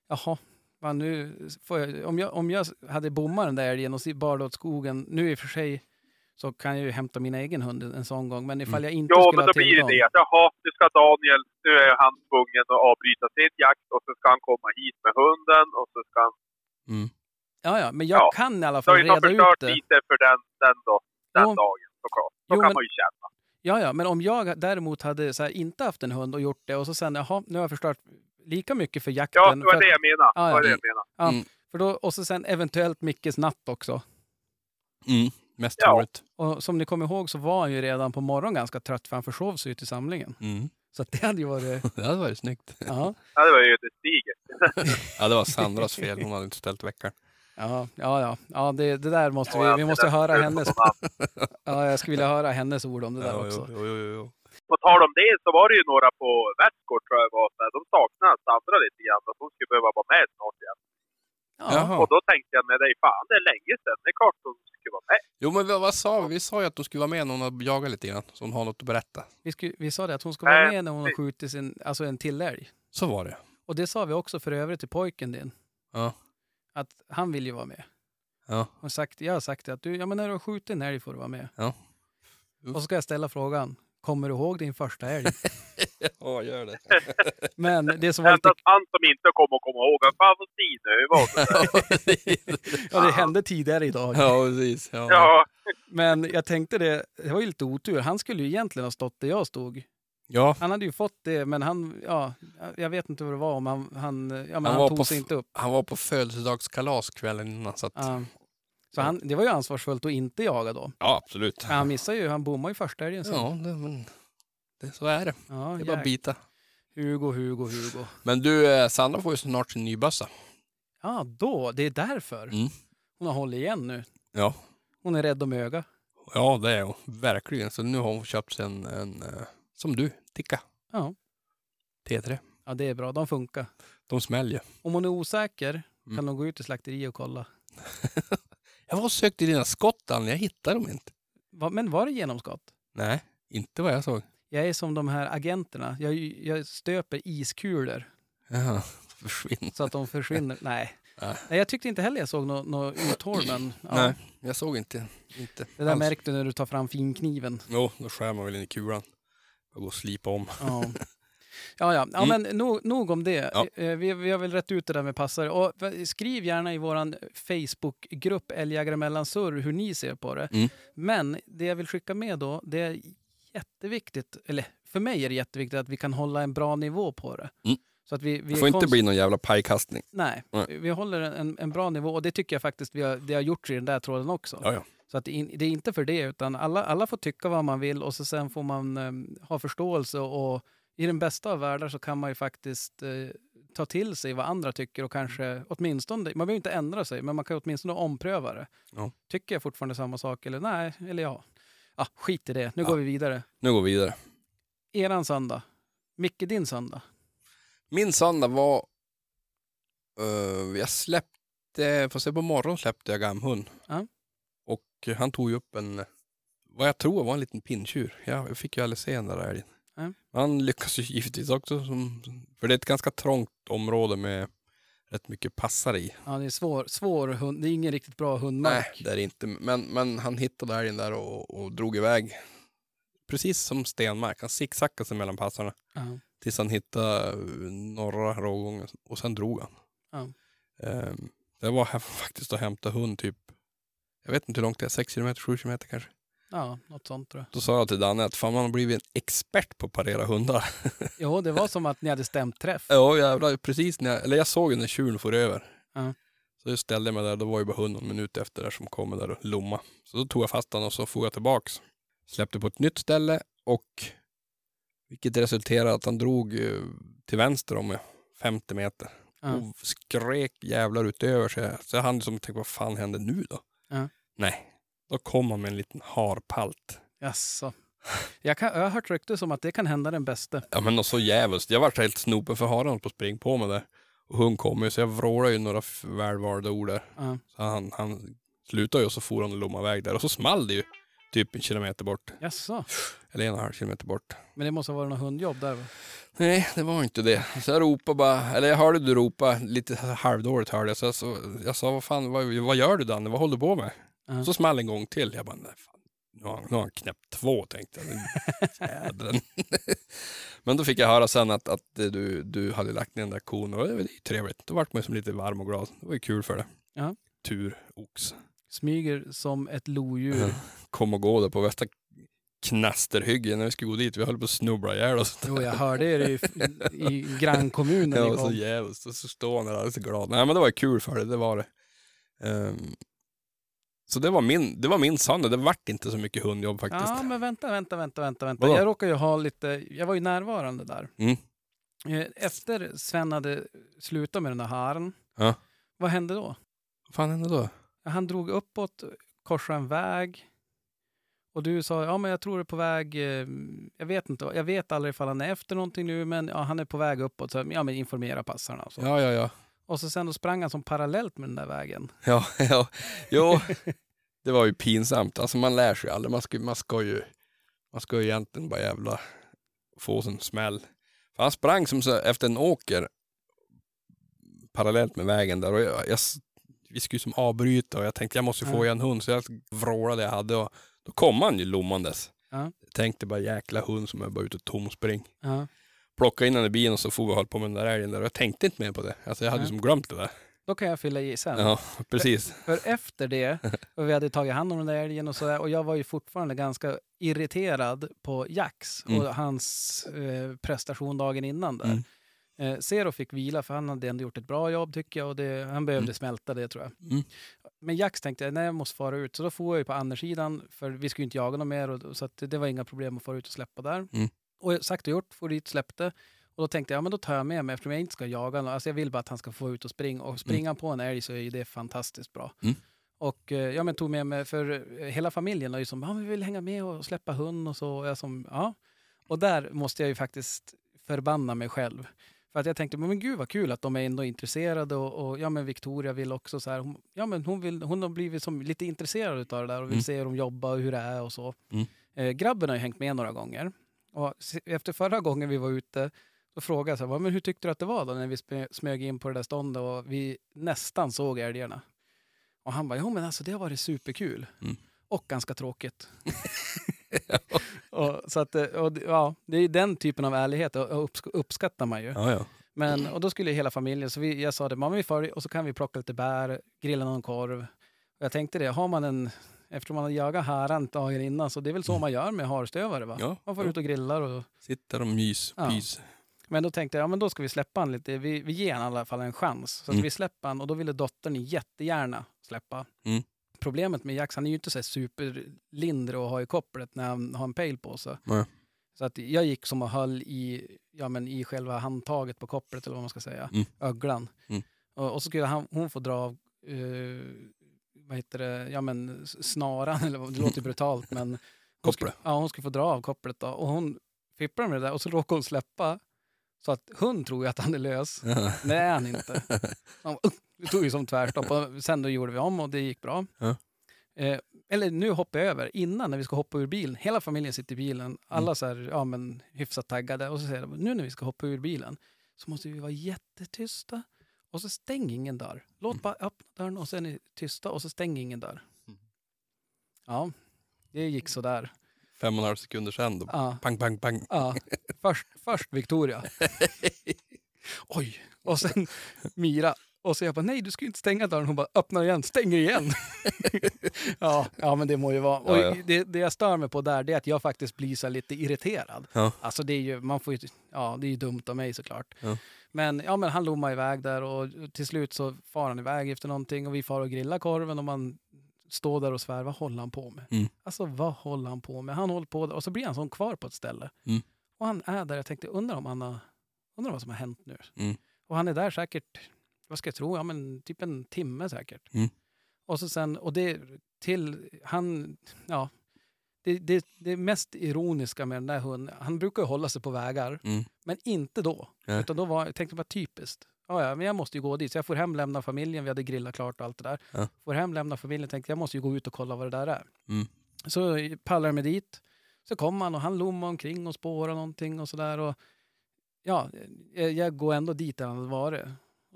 jaha, vad nu får jag, om, jag, om jag hade bommat den där älgen och så bar det åt skogen, nu i och för sig så kan jag ju hämta min egen hund en sån gång. Men ifall jag inte Ja, skulle men ha då blir det tillgång. det jaha, nu ska Daniel, nu är han tvungen att avbryta sin jakt och så ska han komma hit med hunden och så ska han... Mm. Ja, ja, men jag Ja. kan i alla Så har fall ju reda ut det. lite för den, den, då, den Jo. dagen såklart. Så Jo, kan men- man ju känna. Ja, ja, men om jag däremot hade så här, inte haft en hund och gjort det och så sen, jaha, nu har jag förstört lika mycket för jakten. Ja, det var det jag menade. Ja, ja. det jag menade. Ja, Mm. för då, och så sen eventuellt Mickes natt också. Mm. Mest Ja. troligt. Och som ni kommer ihåg så var han ju redan på morgonen ganska trött för han försov sig ju till samlingen. Mm. Så det hade ju varit... Det hade varit snyggt. Ja, Ja, det var ju ödesdigert. Ja, det var Sandras fel. Hon hade inte ställt väckaren. ja, ja. ja. ja det, det där måste vi... ja, Vi måste höra hennes... Ja, jag skulle vilja höra hennes ord om det där Ja, också. jo, jo, jo. På tal om det så var det ju några på Västgård tror jag var, de saknade Sandra lite grann. Att hon skulle behöva vara med snart igen. Ja, Jaha. Och då tänkte jag med dig, fan det är länge sedan. Det är klart hon skulle vara med. Jo, men vad, vad sa vi? Vi sa ju att hon skulle vara med när hon har jagat lite grann. Så hon har något att berätta. vi, skulle, vi sa det att hon ska vara med när hon har skjutit sin, alltså en till älg. Så var det. Och det sa vi också för övrigt till pojken din. Ja. Att han vill ju vara med. Ja. Och sagt, jag har sagt det att du, ja men när du har skjutit en älg får du vara med. Ja. Och så ska jag ställa frågan, kommer du ihåg din första älg? Ja, gör det. Men det som var lite, han som inte kommer att komma ihåg. Fan Stine, hur var det där? ja det hände tidigare idag. ja, precis. Ja. Ja, Men jag tänkte det, det var ju lite otur. Han skulle ju egentligen ha stått där jag stod. ja, Han hade ju fått det, men han, ja, jag vet inte vad det var om han, han, ja, men Han han, var tog sig inte upp. han var på födelsedagskalas kvällen innan. Så att, Ja. Så han, det var ju ansvarsfullt att inte jaga då. ja, absolut. Men han missade ju, han bommade ju första älgen sen. Ja, det, men, det, så är det. Ja, Det är bara att bita. Hugo, Hugo, Hugo. Men du, eh, Sandra får ju snart sin nybössa. Ja, då, det är därför. Mm. Hon har hållit igen nu. Ja. Hon är rädd om öga. ja, det är hon. Verkligen. Så nu har hon köpt sig en, en eh, som du, Ticka. Ja. T3. Ja, det är bra. De funkar. De smäller. Om hon är osäker Mm. kan hon gå ut till slakteriet och kolla. Jag var och sökte i dina skott, Ann. Jag hittade dem inte. Va, men var det genomskott? Nej, inte vad jag såg. Jag är som de här agenterna. Jag, jag stöper iskulor Jaha, försvinn. så att de försvinner. Nej. Nej. Nej, jag tyckte inte heller jag såg något nå uthåll, men ja, Nej, jag såg inte. inte det där alls. märkte du när du tar fram finkniven. Jo, då skär man väl in i kulan. Jag går och slipa om. Ja. Ja, ja. ja Mm. men nog, nog om det. Ja. Eh, Vi, vi har väl rätt ut det där med passare. Och skriv gärna i vår Facebookgrupp Älgjägare mellan surr hur ni ser på det. Mm. Men det jag vill skicka med då, det är jätteviktigt, eller för mig är det jätteviktigt att vi kan hålla en bra nivå på det. Mm. Så att vi, vi Det får inte bli någon jävla pajkastning. Nej, Nej. vi håller en, en bra nivå och det tycker jag faktiskt vi har, det har gjorts i den där tråden också. Ja, ja. Så att det, in, det är inte för det, utan alla, alla får tycka vad man vill och så sen får man em, ha förståelse och i den bästa av världar så kan man ju faktiskt eh, ta till sig vad andra tycker och kanske åtminstone, man behöver inte ändra sig, men man kan åtminstone ompröva det. Ja. Tycker jag fortfarande samma sak eller nej, eller ja. Ah, skit i det, nu Ja. går vi vidare. Nu går vi vidare. Eran söndag. Micke, din söndag. Min söndag var... Uh, jag släppte... Får se på morgonen släppte jag gamhund. Ja. Och han tog ju upp en... Vad jag tror var en liten pinntjur. Jag fick ju aldrig se den där älgen. Ja. Han lyckas ju givetvis också. Som, för det är ett ganska trångt område med rätt mycket passare i. Ja, det är svår, svår hund, det är ingen riktigt bra hundmark. Nej, det är det inte. Men, men han hittade älgen där och, och drog iväg. Precis som Stenmark. Han zigzackade sig mellan passarna. Ja. Tills han hittade eh, norra rågången och sen drog han. Ja. Ehm, det var här faktiskt att hämta hund typ, jag vet inte hur långt det är, 6 km, 7 km kanske. Ja, något sånt tror jag. Då sa jag till Danne att fan man har blivit en expert på att parera hundar. Jo, det var som att ni hade stämt träff. ja jävlar, precis när jag, eller jag såg när tjuren for över. Ja. Så jag ställde mig där, då var ju bara hunden någon minut efter där som kommer där och lomma. Så då tog jag fast honom och så for jag tillbaks. Släppte på ett nytt ställe och vilket resulterade att han drog eh, till vänster om 50 meter. Ja. och skrek jävlar utöver sig. Så jag hann som tänkte, vad fan händer nu då? Ja. Nej, då kom han med en liten harpalt. Jaså. Jag, kan, jag har hört rykte som att det kan hända den bästa. Ja men något så jävligt. Jag var helt snopen för haren på att springa på mig där. Och hon kom ju så jag vrålade ju några välvalda ord där. Ja. Så han, han slutade ju och så for han och lommade iväg där. Och så small det ju typ en kilometer bort. Jaså. Eller en och en halv kilometer bort. Men det måste ha varit något hundjobb där va? Nej, det var inte det. Så jag ropade bara, eller jag hörde du ropa, lite halvdåligt hörde jag. Så jag, så, jag sa, vad fan, vad, vad gör du Danne? Vad håller du på med? Ja. Så small en gång till. Jag bara, nej fan. Nu har, nu har han knäppt två tänkte jag. Men då fick jag höra sen att, att du, du hade lagt ner den där kon och det var ju trevligt. Då vart man som lite varm och glad. Det var ju kul för det. Ja. Tur, ox. Smyger som ett lodjur. Kom och gå där på värsta knasterhygge när vi skulle gå dit. Vi höll på att snubbla ihjäl oss. Jo, jag hörde er i, i grannkommunen. Ja, så jävligt. Och så står han där alldeles glad. Nej men det var kul för det, det var det. Ehm, så det var min, det var min söndag. Det vart inte så mycket hundjobb faktiskt. Ja, men vänta, vänta, vänta, vänta. vänta. Vadå? Jag råkar ju ha lite, jag var ju närvarande där. Mm. Eh, Efter Sven hade slutat med den där haren, Ja. vad hände då? Vad fan hände då? Han drog uppåt, korsade en väg. Och du sa, ja men jag tror det är på väg, eh, jag vet inte, jag vet aldrig ifall han är efter någonting nu, men ja, han är på väg uppåt, så ja men informera passarna så. Ja, ja, ja. Och så sen då sprang han som parallellt med den där vägen. Ja, ja. Jo, det var ju pinsamt. Alltså man lär sig aldrig. Man ska, man ska ju man ska ju egentligen bara jävla få en smäll. För han sprang som så efter en åker parallellt med vägen där och jag, jag, vi skulle som avbryta och jag tänkte jag måste få i en hund så jag vrålade jag hade och då kom han ju lommandes. Ja. Jag tänkte bara jäkla hund som är bara ute och tomspring. Ja. Plocka in den i bilen och så får vi hålla på med den där älgen där och jag tänkte inte mer på det. Alltså jag hade ju Ja. som glömt det där. Då kan jag fylla i sen. Ja, precis. För efter det, och vi hade tagit hand om den där älgen och sådär, och jag var ju fortfarande ganska irriterad på Jax och Mm. hans eh, prestation dagen innan där. Mm. Eh, Zero fick vila för han hade ändå gjort ett bra jobb tycker jag och det, han behövde Mm. smälta det tror jag. Mm. Men Jax tänkte jag, nej jag måste fara ut. Så då får jag ju på andra för vi skulle ju inte jaga någon mer och, så det var inga problem att fara ut och släppa där. Mm. Och sagt och gjort, for dit, släppte. Och då tänkte jag, ja men då tar jag med mig eftersom jag inte ska jaga någon. Alltså jag vill bara att han ska få ut och springa. Och springa på en älg så är ju det fantastiskt bra. Mm. Och eh, ja, men tog med mig, för eh, hela familjen är ju som, ja vi vill hänga med och släppa hund och så. Och jag som, ja. Och där måste jag ju faktiskt förbanna mig själv. För att jag tänkte, men gud vad kul att de är ändå intresserade och, och ja men Victoria vill också så här, hon, ja men hon, vill, hon har blivit som lite intresserad av det där och vill Mm. se hur de jobbar och hur det är och så. Mm. Eh, grabben har ju hängt med några gånger. Och efter förra gången vi var ute så frågade jag så här, men hur tyckte du att det var då när vi smög in på det där ståndet och vi nästan såg älgarna? Och han bara, jo men alltså det har varit superkul. Mm. Och ganska tråkigt. och, så att, eh, och, ja, det är den typen av ärlighet och och uppsk- uppskattar man ju. Ja, ja. Men, och då skulle hela familjen, så vi, jag sa det, mamma vi far och så kan vi plocka lite bär, grilla någon korv. Och jag tänkte det, har man en, eftersom man har jagat haran dagen innan, så det är väl så man gör med harstövare va? Ja, man får ja. ut och grillar och Sitter och mys, Ja. pys. men då tänkte jag, ja men då ska vi släppa han lite. Vi, vi ger han i alla fall en chans. Så Mm. vi släpper han och då ville dottern jättegärna släppa. Mm. Problemet med Jax, han är ju inte så superlindrig att ha i kopplet när han har en pejl på sig. Nej. Så att jag gick som och höll i, ja, men i själva handtaget på kopplet eller vad man ska säga, Mm. öglan. Mm. Och, och så skulle han, hon få dra av eh, vad heter det, ja men snaran, eller det låter brutalt men hon skulle, ja, hon skulle få dra av kopplet då. Och hon fipplar med det där och så råkar hon släppa. Så att hund tror ju att han är lös. Det är han inte. Han, det tog ju som tvärstopp. Och sen då gjorde vi om och det gick bra. Ja. Eh, eller nu hoppar jag över. Innan när vi ska hoppa ur bilen. Hela familjen sitter i bilen. Alla så här, ja, men, hyfsat taggade. Och så säger de, nu när vi ska hoppa ur bilen så måste vi vara jättetysta. Och så stäng ingen dörr. Låt bara öppna dörren och sen är ni tysta och så stäng ingen dörr. Mm. Ja, det gick så där. Fem och en halv sekunder sen då. Ja. Pang, pang, pang. Ja, först, först Victoria. Oj, och sen Mira. Och så jag bara, nej du ska ju inte stänga dörren. Hon bara, öppnar igen, stänger igen. ja, ja, men det må ju vara. Och Ja, ja. Det, det jag stör mig på där, det är att jag faktiskt blir så lite irriterad. Ja. Alltså det är ju, man får ju, ja det är ju dumt av mig såklart. Ja. Men, ja, men han lommar iväg där och till slut så far han iväg efter någonting och vi far och grillar korven och man står där och svär, vad håller han på med? Mm. Alltså vad håller han på med? Han håller på där och så blir han som kvar på ett ställe. Mm. Och han är där, jag tänkte undrar om han har, undrar vad som har hänt nu. Mm. Och han är där säkert, vad ska jag tro, ja men typ en timme säkert. Mm. Och så sen, och det till, han, ja, det, det, det mest ironiska med den där hunden, han brukar ju hålla sig på vägar, Mm. men inte då. Nej. Utan då var, jag tänkte bara typiskt. Ja, ja, men jag måste ju gå dit. Så jag får hem, lämna familjen, vi hade grillat klart och allt det där. Ja. Får hem, lämna familjen, tänkte jag måste ju gå ut och kolla vad det där är. Mm. Så pallar jag mig dit. Så kom han och han lommade omkring och spårade någonting och sådär. Och ja, jag, jag går ändå dit där han hade varit.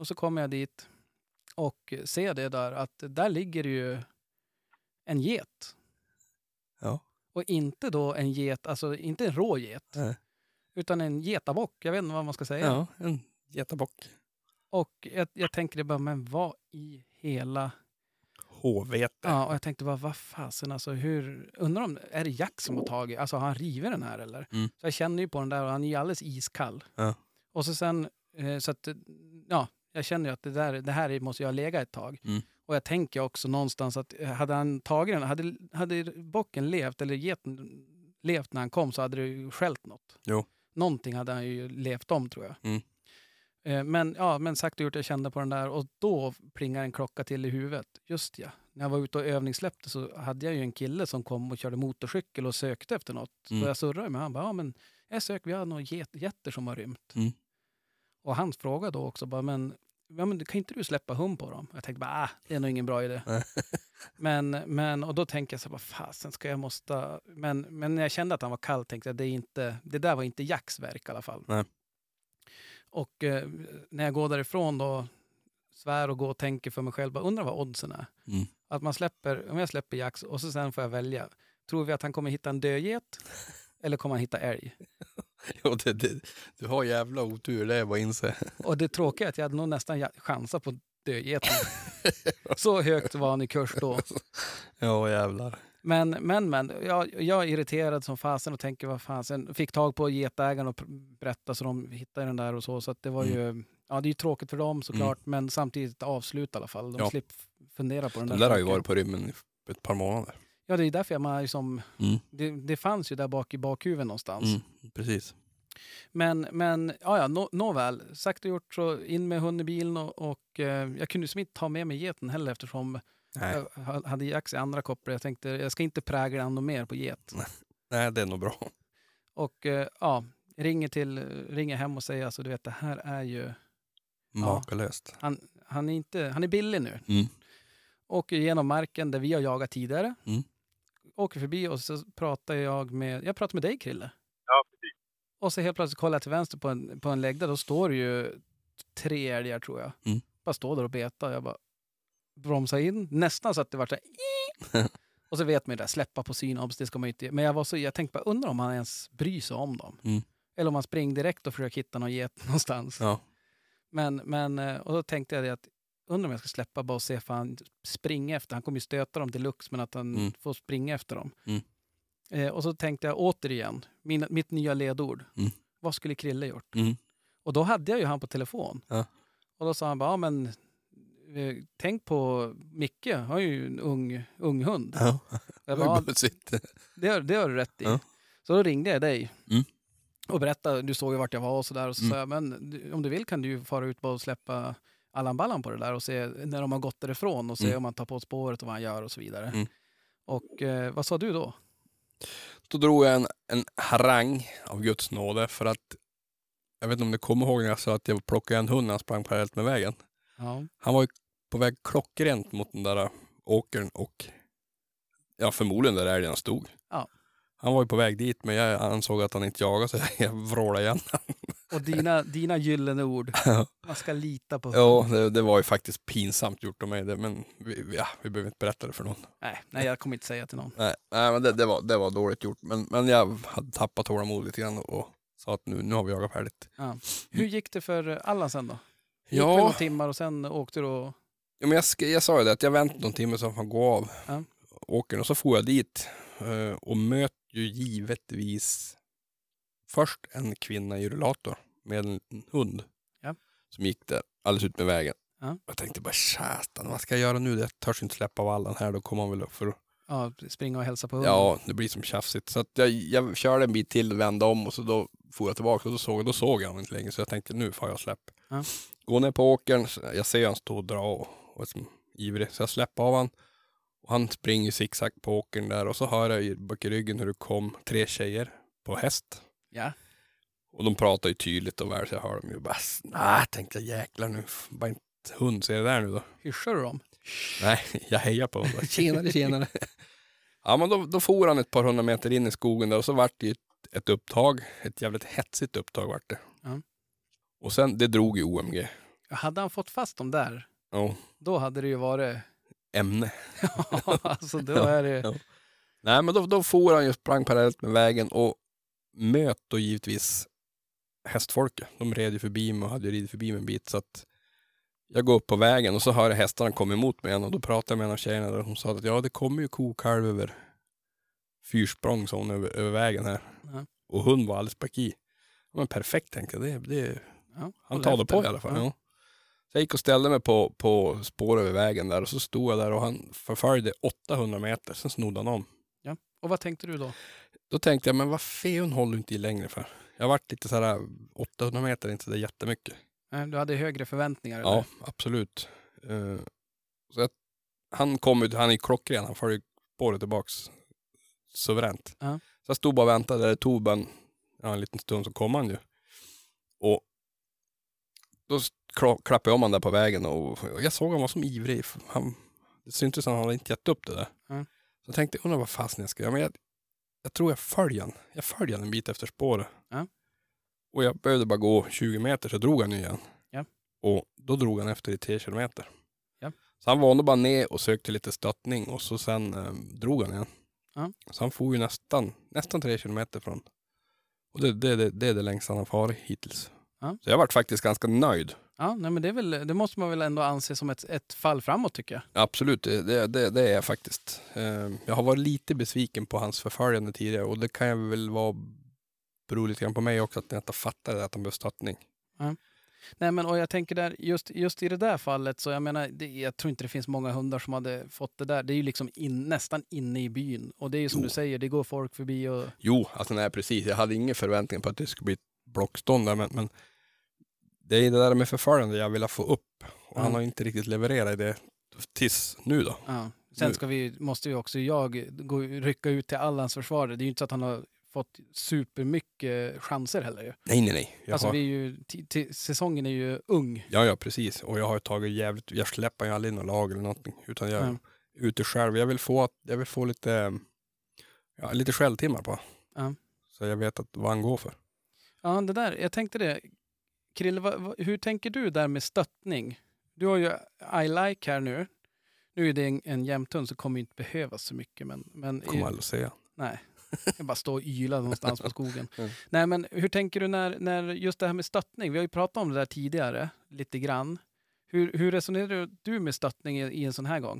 Och så kommer jag dit och ser det där att där ligger ju en get. Ja. Och inte då en get, alltså inte en rå get. Nej. Utan en getabock, jag vet inte vad man ska säga. Ja, en getabock. Och jag, jag tänker det bara, men vad i hela... Håvete. Ja, och jag tänkte bara, vad fasen alltså, hur... Undrar om, är det Jack som har tagit, alltså har han rivit den här eller? Mm. Så jag känner ju på den där och han är ju alldeles iskall. Ja. Och så sen, eh, så att, ja, jag känner ju att det, där, det här måste jag legat ett tag. Mm. Och jag tänker också någonstans att eh, hade han tagit den, hade, hade bocken levt eller geten levt när han kom så hade det ju skällt något. Jo. Någonting hade han ju levt om tror jag. Mm. Eh, Men, ja, men sagt och gjort, jag kände på den där och då plingar en klocka till i huvudet. Just ja, när jag var ute och övningssläppte så hade jag ju en kille som kom och körde motorcykel och sökte efter något. Mm. Så jag surrade med honom. Ja, men jag söker, vi har några get, getter som har rymt. Mm. Och han frågade då också bara, men, ja, men kan inte du släppa hum på dem? Jag tänkte bara, ah, det är nog ingen bra idé. men, men, och då tänkte jag så här, fasen ska jag måste... Men, men när jag kände att han var kall tänkte jag, det, är inte, det där var inte Jacks verk i alla fall. Nej. Och eh, när jag går därifrån då, svär och går och tänker för mig själv, bara undrar vad oddsen är. Mm. Att man släpper, om jag släpper Jacks och så sen får jag välja. Tror vi att han kommer hitta en dödget eller kommer han hitta älg? Jo, det, det, du har jävla otur, det är bara att inse. Och det tråkiga är att jag hade nog nästan chansat på dödgeten. så högt var han i kurs då. Ja, jävlar. Men, men, men jag, jag är irriterad som fasen och tänker vad fasen. Fick tag på getägaren och berättade så de hittade den där och så. Så det var ju, ja det är ju tråkigt för dem såklart, men samtidigt avslut i alla fall. De Ja. slipper fundera på den Den där. där har ju varit på rymmen i ett par månader. Ja, det är därför jag man liksom, Mm. det, det fanns ju där bak i bakhuvudet någonstans. Mm. Precis. Men, men ja, ja, nå, nåväl. Sagt och gjort så in med hunden i bilen och, och eh, jag kunde som inte ta med mig geten heller eftersom Nej. jag ha- hade Jax i andra kopplar. Jag tänkte jag ska inte prägla honom mer på get. Nej, det är nog bra. Och eh, ja, ringer, till, ringer hem och säger alltså du vet det här är ju, Makalöst. han, han, är, inte, han är billig nu. Mm. Åker genom marken där vi har jagat tidigare. Mm. Åker förbi och så pratar jag med, jag pratar med dig Krille. Ja, precis. Och så helt plötsligt kollar jag till vänster på en, på en lägg där, då står det ju tre älgar tror jag. Mm. Bara står där och betar. Jag bara bromsar in, nästan så att det var så här, Och så vet man ju det, där, släppa på synobs, det ska man ju inte Men jag, var så, jag tänkte bara, undrar om han ens bryr sig om dem. Mm. Eller om han springer direkt och försöker hitta någon get någonstans. Ja. Men, men, eh, och då tänkte jag det att, undrar om jag ska släppa bara och se för han springer efter. Han kommer ju stöta dem deluxe, men att han Mm. får springa efter dem. Mm. Eh, och så tänkte jag återigen, min, mitt nya ledord. Mm. Vad skulle Krille gjort? Mm. Och då hade jag ju han på telefon. Ja. Och då sa han bara, ja men eh, tänk på Micke, han har ju en ung, ung hund. Ja. Jag bara, det, har, det har du rätt i. Ja. Så då ringde jag dig Mm. och berättade, du såg ju vart jag var och sådär. Och så Mm. sa jag, men om du vill kan du ju fara ut bara och släppa Allan Ballan på det där och se när de har gått därifrån och se Mm. om han tar på spåret och vad han gör och så vidare. Mm. Och eh, vad sa du då? Då drog jag en, en harang av Guds nåde för att jag vet inte om ni kommer ihåg när jag sa att jag plockade en hund när han sprang parallellt med vägen. Ja. Han var ju på väg klockrent mot den där åkern och ja, förmodligen där älgen stod. Ja. Han var ju på väg dit men jag ansåg att han inte jagade så jag vrålade igen. Och dina, dina gyllene ord, man ska lita på Ja, det, det var ju faktiskt pinsamt gjort av mig det, men vi, ja, vi behöver inte berätta det för någon. Nej, nej, jag kommer inte säga till någon. Nej, nej men det, det, var, det var dåligt gjort. Men, men jag hade tappat tålamod lite grann och sa att nu, nu har vi jagat färdigt. Hur gick det för Allan sen då? Gick Ja. några timmar och sen åkte du och... Ja, men jag, jag sa ju det att jag väntade någon timme så han får gå av Ja. åkern och så får jag dit eh, och möter ju givetvis först en kvinna i rullator med en hund Ja. som gick där alldeles ut med vägen. Ja. Jag tänkte bara satan, vad ska jag göra nu? Jag törs inte släppa vallen här, då kommer han väl upp för Ja, springa och hälsa på hunden? Ja, det blir som tjafsigt. Så att jag, jag körde en bit till, vände om och så då får jag tillbaka och då såg, då såg jag honom inte längre. Så jag tänkte nu får jag släpp. Ja. Gå ner på åkern, jag ser han stå och dra och, och är som ivrig. Så jag släpper av han. Han springer zigzag på åkern där och så hör jag i bak i ryggen hur det kom tre tjejer på häst. Ja. Och de pratar ju tydligt och väl så jag hör dem ju bara, nej tänkte jag jäklar nu, bara inte hund ser det där nu då. Hyschar du dem? Nej, jag hejar på honom. Tjenare, tjenare. ja, men då, då for han ett par hundra meter in i skogen där och så vart det ju ett, ett upptag. Ett jävligt hetsigt upptag vart det. Ja. Och sen, det drog ju OMG. Hade han fått fast dem där, Ja, då hade det ju varit... ämne. alltså då är det... Ja. Nej, men då, då for han ju sprang parallellt med vägen och möt då givetvis hästfolket. De red ju förbi mig och hade ju ridit förbi mig en bit så att jag går upp på vägen och så hör jag hästarna komma emot mig igen och då pratar jag med en av tjejerna där och hon sa att ja, det kommer ju kokalv över fyrsprång sa hon över, över vägen här. Ja. Och hon var alldeles back i. Ja, Men perfekt tänkte jag. Det, det, Ja, han håll tar det efter. på i alla fall. Ja. Ja. Så jag gick och ställde mig på, på spår över vägen där och så stod jag där och han förföljde 800 meter. Sen snodde han om. Ja. Och vad tänkte du då? Då tänkte jag, men vad fan håller du inte i längre för? Jag varit lite så här, 800 meter är inte så där jättemycket. Du hade högre förväntningar? Ja, eller? absolut. Eh, så att, han kom ut, han är ju klockren, han följer spåret tillbaks suveränt. Ja. Så jag stod bara och väntade, det tog bara en, ja, en liten stund så kom han ju. Och då klappade om han där på vägen och, jag såg han var som ivrig. Han, det syntes att han hade inte gett upp det där. Ja. Så jag tänkte, undrar vad fasen jag ska göra. Men jag, jag tror jag följer han. Jag följer han en bit efter spåret. Ja. Och jag behövde bara gå 20 meter så drog han igen. Ja. Och då drog han efter i 3 kilometer. Så han var ändå bara ner och sökte lite stöttning och så sen eh, drog han igen. Så han får ju nästan, nästan 3 kilometer från. Och det, det, det, det är det längsta han har farit hittills. Ja. Så jag varit faktiskt ganska nöjd. Ja, nej, men det, väl, det måste man väl ändå anse som ett, ett fall framåt tycker jag. Absolut, det, det, det, är jag faktiskt. Eh, Jag har varit lite besviken på hans förföljande tidigare och det kan jag väl vara beror lite grann på mig också att jag inte fattade att han behöver stöttning. Nej, men och jag tänker där, just, just i det där fallet, så jag menar, det, jag tror inte det finns många hundar som hade fått det där. Det är ju liksom in, nästan inne i byn. Och det är ju som Jo. du säger, det går folk förbi och... Jo, alltså nej precis. Jag hade ingen förväntning på att det skulle bli ett blockstånd där, men, men det är det där med förföljande jag vill få upp. Och Ja. han har inte riktigt levererat det tills nu då. Ja. Sen ska vi, måste ju också jag gå, rycka ut till Allans försvar. Det är ju inte så att han har fått supermycket chanser heller. Ju. Nej, nej, nej. Jag Alltså har, vi är ju, säsongen är ju ung. Ja, ja, precis. Och jag har tagit jävligt, jag släpper ju aldrig in något lag eller någonting. Utan jag Ja. är ute själv. Jag vill få, att- jag vill få lite, ja, lite skälltimmar på. Ja. Så jag vet att, vad han går för. Ja, det där, jag tänkte det. Krille, vad, vad, hur tänker du där med stöttning? Du har ju I like här nu. Nu är det en, en jämthund så kommer ju inte behövas så mycket. Men, men Kommer aldrig att säga. nej, jag bara stå och yla någonstans på skogen. Mm. Nej, men hur tänker du när, när just det här med stöttning? Vi har ju pratat om det där tidigare, lite grann. Hur, hur resonerar du med stöttning i, i en sån här gång?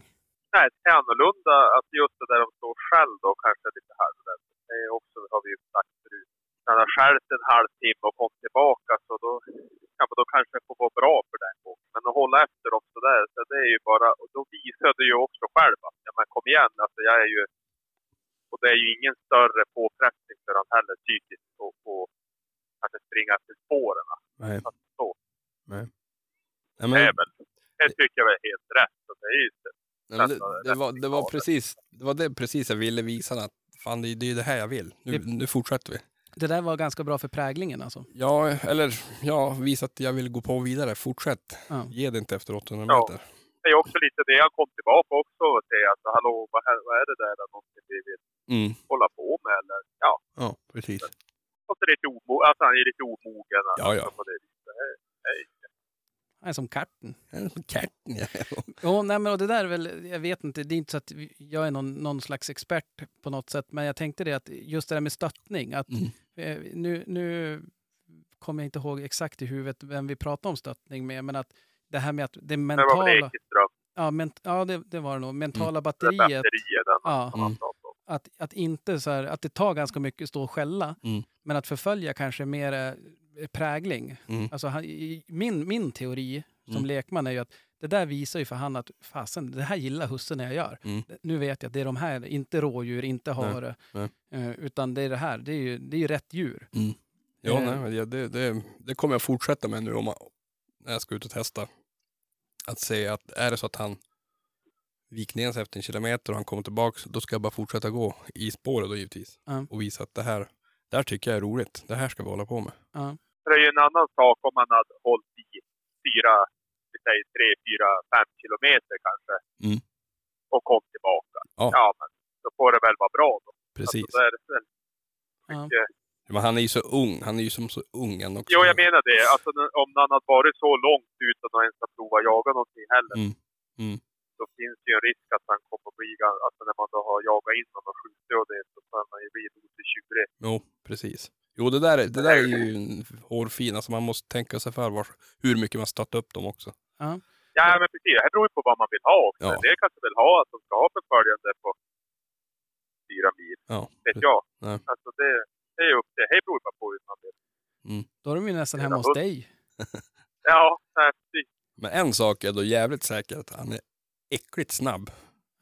Nej, det är annorlunda att just det där de står själv då kanske är lite halvrädd. Det är också, har vi ju sagt förut. Han har skällt en halvtimme och kom tillbaka så då, ja, men då kanske det får vara bra för den gången. Men att hålla efter dem sådär, så det är ju bara, och då visar du ju också själv att, ja men kom igen, alltså jag är ju, och det är ju ingen större påfrestning för honom heller psykiskt på, på kanske springa efter spåren. Nej. Att så. Nej. Det Nej, men, är väl, det tycker jag är helt rätt. Så det är ju nej, det, det, var, det, var precis, det var det precis jag ville visa att fan, det, är- det är det här jag vill. Nu, Det- nu fortsätter vi. Det där var ganska bra för präglingen alltså. Ja, eller ja, visa att jag vill gå på vidare. Fortsätt. Ja. Ge det inte efter 800 Ja. meter. det är också lite det jag kom tillbaka också och säga alltså hallå, vad, här, vad är det där någonting vi vill Mm. hålla på med eller ja. Ja, precis. Och så lite omo- alltså han är lite omogen. Ja, ja. Alltså, på det viset. Det är- Han är som katten. Katten, ja. Jo, nej, men och det där är väl, jag vet inte, det är inte så att jag är någon, någon slags expert på något sätt, men jag tänkte det att just det där med stöttning, att Mm. Eh, nu, nu kommer jag inte ihåg exakt i huvudet vem vi pratar om stöttning med, men att det här med att det Det var mentala, väl Ekeström, ja, ment, ja det, det var det nog, mentala det batteriet, batteriet ja, pratade om. att, att inte så här, att det tar ganska mycket att stå och skälla, Mm. men att förfölja kanske mer eh, prägling. Mm. Alltså, han, min, min teori som Mm. lekman är ju att det där visar ju för han att fasen, det här gillar husse när jag gör. Mm. Nu vet jag att det är de här, inte rådjur, inte hare, nej. eh, utan det är det här. Det är ju, det är ju rätt djur. Ja, Eh. nej, det, det, det kommer jag fortsätta med nu om man, när jag ska ut och testa. Att se att är det så att han viker ner sig efter en kilometer och han kommer tillbaka, då ska jag bara fortsätta gå i spåret då givetvis. Ja. Och visa att det här, det här tycker jag är roligt. Det här ska vi hålla på med. Ja. Det är ju en annan sak om man hade hållit i fyra, säger tre, fyra, fem kilometer kanske. Mm. Och kom tillbaka. Ja. men då får det väl vara bra då. Precis. Alltså, det är väl Ja. mycket, Men han är ju så ung. Han är ju som så ung än också. Jo, jag menar det. Alltså, om han hade varit så långt utan att ens ha provat jaga någonting heller, Mm. Mm. då finns det ju en risk att han kommer att bli, alltså när man då har jagat in någon och skjutit och det, så kan man ju bli lite tjurig. Jo, precis. Jo, det där, är- det där är ju en hårfin. Alltså man måste tänka sig för var, hur mycket man stöttar upp dem också. Ja, men precis. Det här beror ju på vad man vill ha också. Ja. Del kanske vill ha att de ska ha förföljande på fyra mil, Ja, vet jag. Nej. Alltså det, det är upp det. Det beror bara på hur man vill. Då är de ju nästan hemma hos dig. Ja, nej, precis. Men en sak är då jävligt säker, att han är äckligt snabb.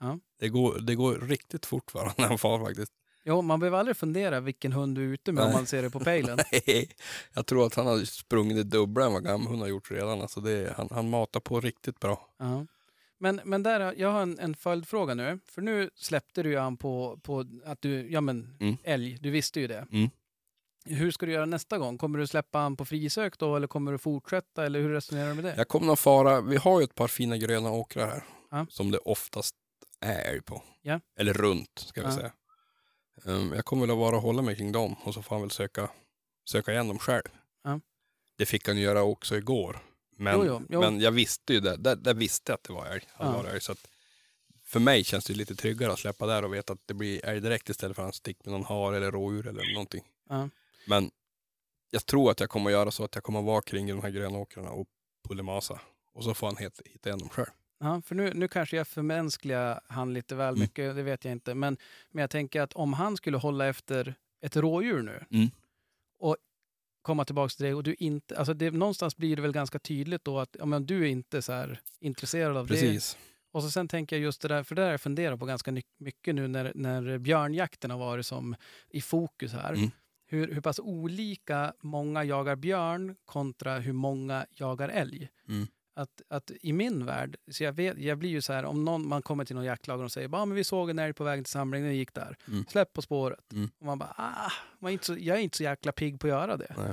Ja. Det, går, det går riktigt fort för honom när han far faktiskt. Jo, man behöver aldrig fundera vilken hund du är ute med om Nej. man ser det på pejlen. Nej, jag tror att han har sprungit det dubbla än vad gammelhund har gjort redan. Alltså det, han, han matar på riktigt bra. Ja. Men, men där, jag har en, en följdfråga nu. För nu släppte du ju an på, på att du, ja men Mm. älg, du visste ju det. Mm. Hur ska du göra nästa gång? Kommer du släppa an på frisök då eller kommer du fortsätta eller hur resonerar du med det? Jag kommer nog fara, vi har ju ett par fina gröna åkrar här. Ja. Som det oftast är älg på. Ja. Eller runt ska vi Ja. säga. Um, jag kommer väl att vara och hålla mig kring dem och så får han väl söka, söka igen dem själv. Ja. Det fick han göra också igår. Men, Jo, jo, jo. men jag visste ju det, där, där visste jag att det var älg. Ja. varit älg så att för mig känns det lite tryggare att släppa där och veta att det blir älg direkt istället för att han sticker med någon hare eller rådjur eller någonting. Ja. Men jag tror att jag kommer göra så att jag kommer vara kring de här grönåkrarna och Pulemasa. Och så får han hitta igen dem själv. Ja, för nu, nu kanske jag förmänskligar han lite väl Mm. mycket, det vet jag inte. Men, men jag tänker att om han skulle hålla efter ett rådjur nu Mm. och komma tillbaka till dig och du inte, alltså det, någonstans blir det väl ganska tydligt då att ja, men du är inte så intresserad av det. Precis. Och så sen tänker jag just det där, för det där jag funderat på ganska mycket nu när, när björnjakten har varit som i fokus här. Mm. Hur, hur pass olika många jagar björn kontra hur många jagar älg. Mm. Att, att i min värld, så jag, vet, jag blir ju så här, om någon, man kommer till någon jaktlag och de säger bara, ah, men vi såg en älg på vägen till samlingen, den gick där. Mm. Släpp på spåret. Mm. Och man bara, ah, man är inte så, jag är inte så jäkla pigg på att göra det. Nej.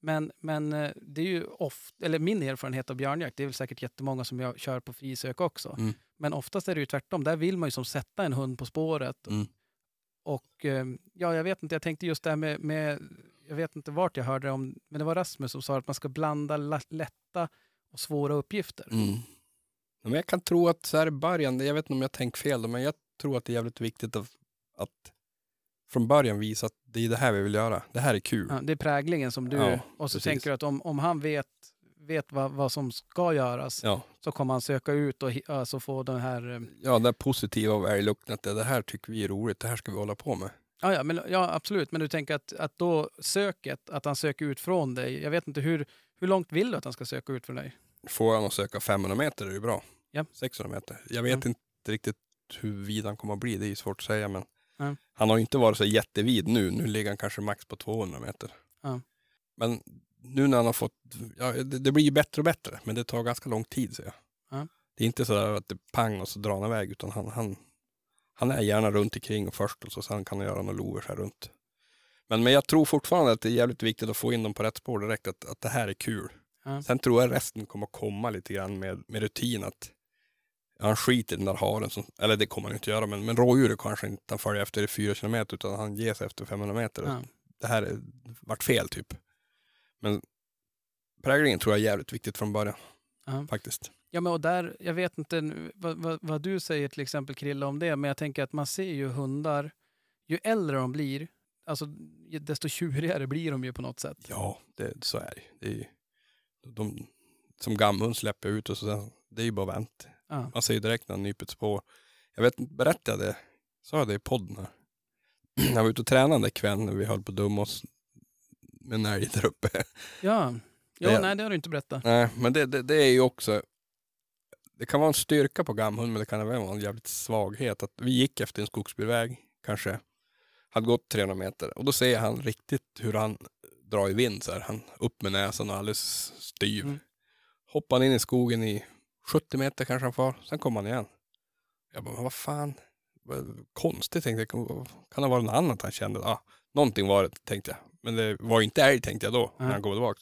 Men, men eh, det är ju ofta, eller min erfarenhet av björnjakt, det är väl säkert jättemånga som jag kör på frisök också. Mm. Men oftast är det ju tvärtom. Där vill man ju som sätta en hund på spåret. Mm. Och eh, ja, jag vet inte, jag tänkte just det här med, med, jag vet inte vart jag hörde om, men det var Rasmus som sa att man ska blanda la- lätta och svåra uppgifter. Mm. Men jag kan tro att så här i början, jag vet inte om jag tänkt fel, men jag tror att det är jävligt viktigt att, att från början visa att det är det här vi vill göra. Det här är kul. Ja, det är präglingen som du, Ja, och så precis. tänker du att om, om han vet, vet vad, vad som ska göras Ja, så kommer han söka ut och alltså få den här eh, ja det positiva av älglukten, att det, det här tycker vi är roligt, det här ska vi hålla på med. Ja, ja, men, ja, absolut. Men du tänker att, att då söket, att han söker ut från dig. Jag vet inte, hur, hur långt vill du att han ska söka ut från dig? Får han att söka 500 meter är det bra. Ja. 600 meter. Jag vet Mm. inte riktigt hur vid han kommer att bli, det är ju svårt att säga. Men Ja. Han har ju inte varit så jättevid nu, nu ligger han kanske max på 200 meter. Ja. Men nu när han har fått, ja, det, det blir ju bättre och bättre, men det tar ganska lång tid säger jag. Ja. Det är inte så där att det pang och så drar han iväg, utan han, han, han är gärna runt omkring och först och så sen kan han göra några lovers här runt. Men, men jag tror fortfarande att det är jävligt viktigt att få in dem på rätt spår direkt, att, att det här är kul. Ja. Sen tror jag resten kommer komma lite grann med, med rutin att han skiter i den där haren, som, eller det kommer han inte göra, men, men rådjuret kanske inte han följer efter i fyra kilometer utan han ger sig efter 500 meter. Ja. Det här är, vart fel typ. Men präglingen tror jag är jävligt viktigt från början Ja. faktiskt. Ja, men och där, jag vet inte vad, vad, vad du säger till exempel Krilla om det, men jag tänker att man ser ju hundar, ju äldre de blir, alltså desto tjurigare blir de ju på något sätt. Ja, det, så är det. det är, ju- de, Som gamhund släpper jag ut och så det är ju bara vänt. Ja. Man ser ju direkt när ett spår. Jag vet inte, berättade jag det? Sa jag det i podden här? Jag var ute och tränade kvällen när vi höll på att dumma oss med en älg där uppe. Ja, ja Det- nej det har du inte berättat. Nej, men det, det, det är ju också det kan vara en styrka på gamhund men det kan även vara en jävligt svaghet. Att vi gick efter en skogsbilväg kanske, hade gått 300 meter och då ser han riktigt hur han drar i vind så här. Han upp med näsan och alldeles styv. Mm. Hoppar in i skogen i 70 meter kanske han far, sen kommer han igen. Jag bara, men vad fan, vad konstigt tänkte jag. Kan det vara något annat han kände? Ah, någonting var det tänkte jag. Men det var inte älg tänkte jag då, när han går tillbaka.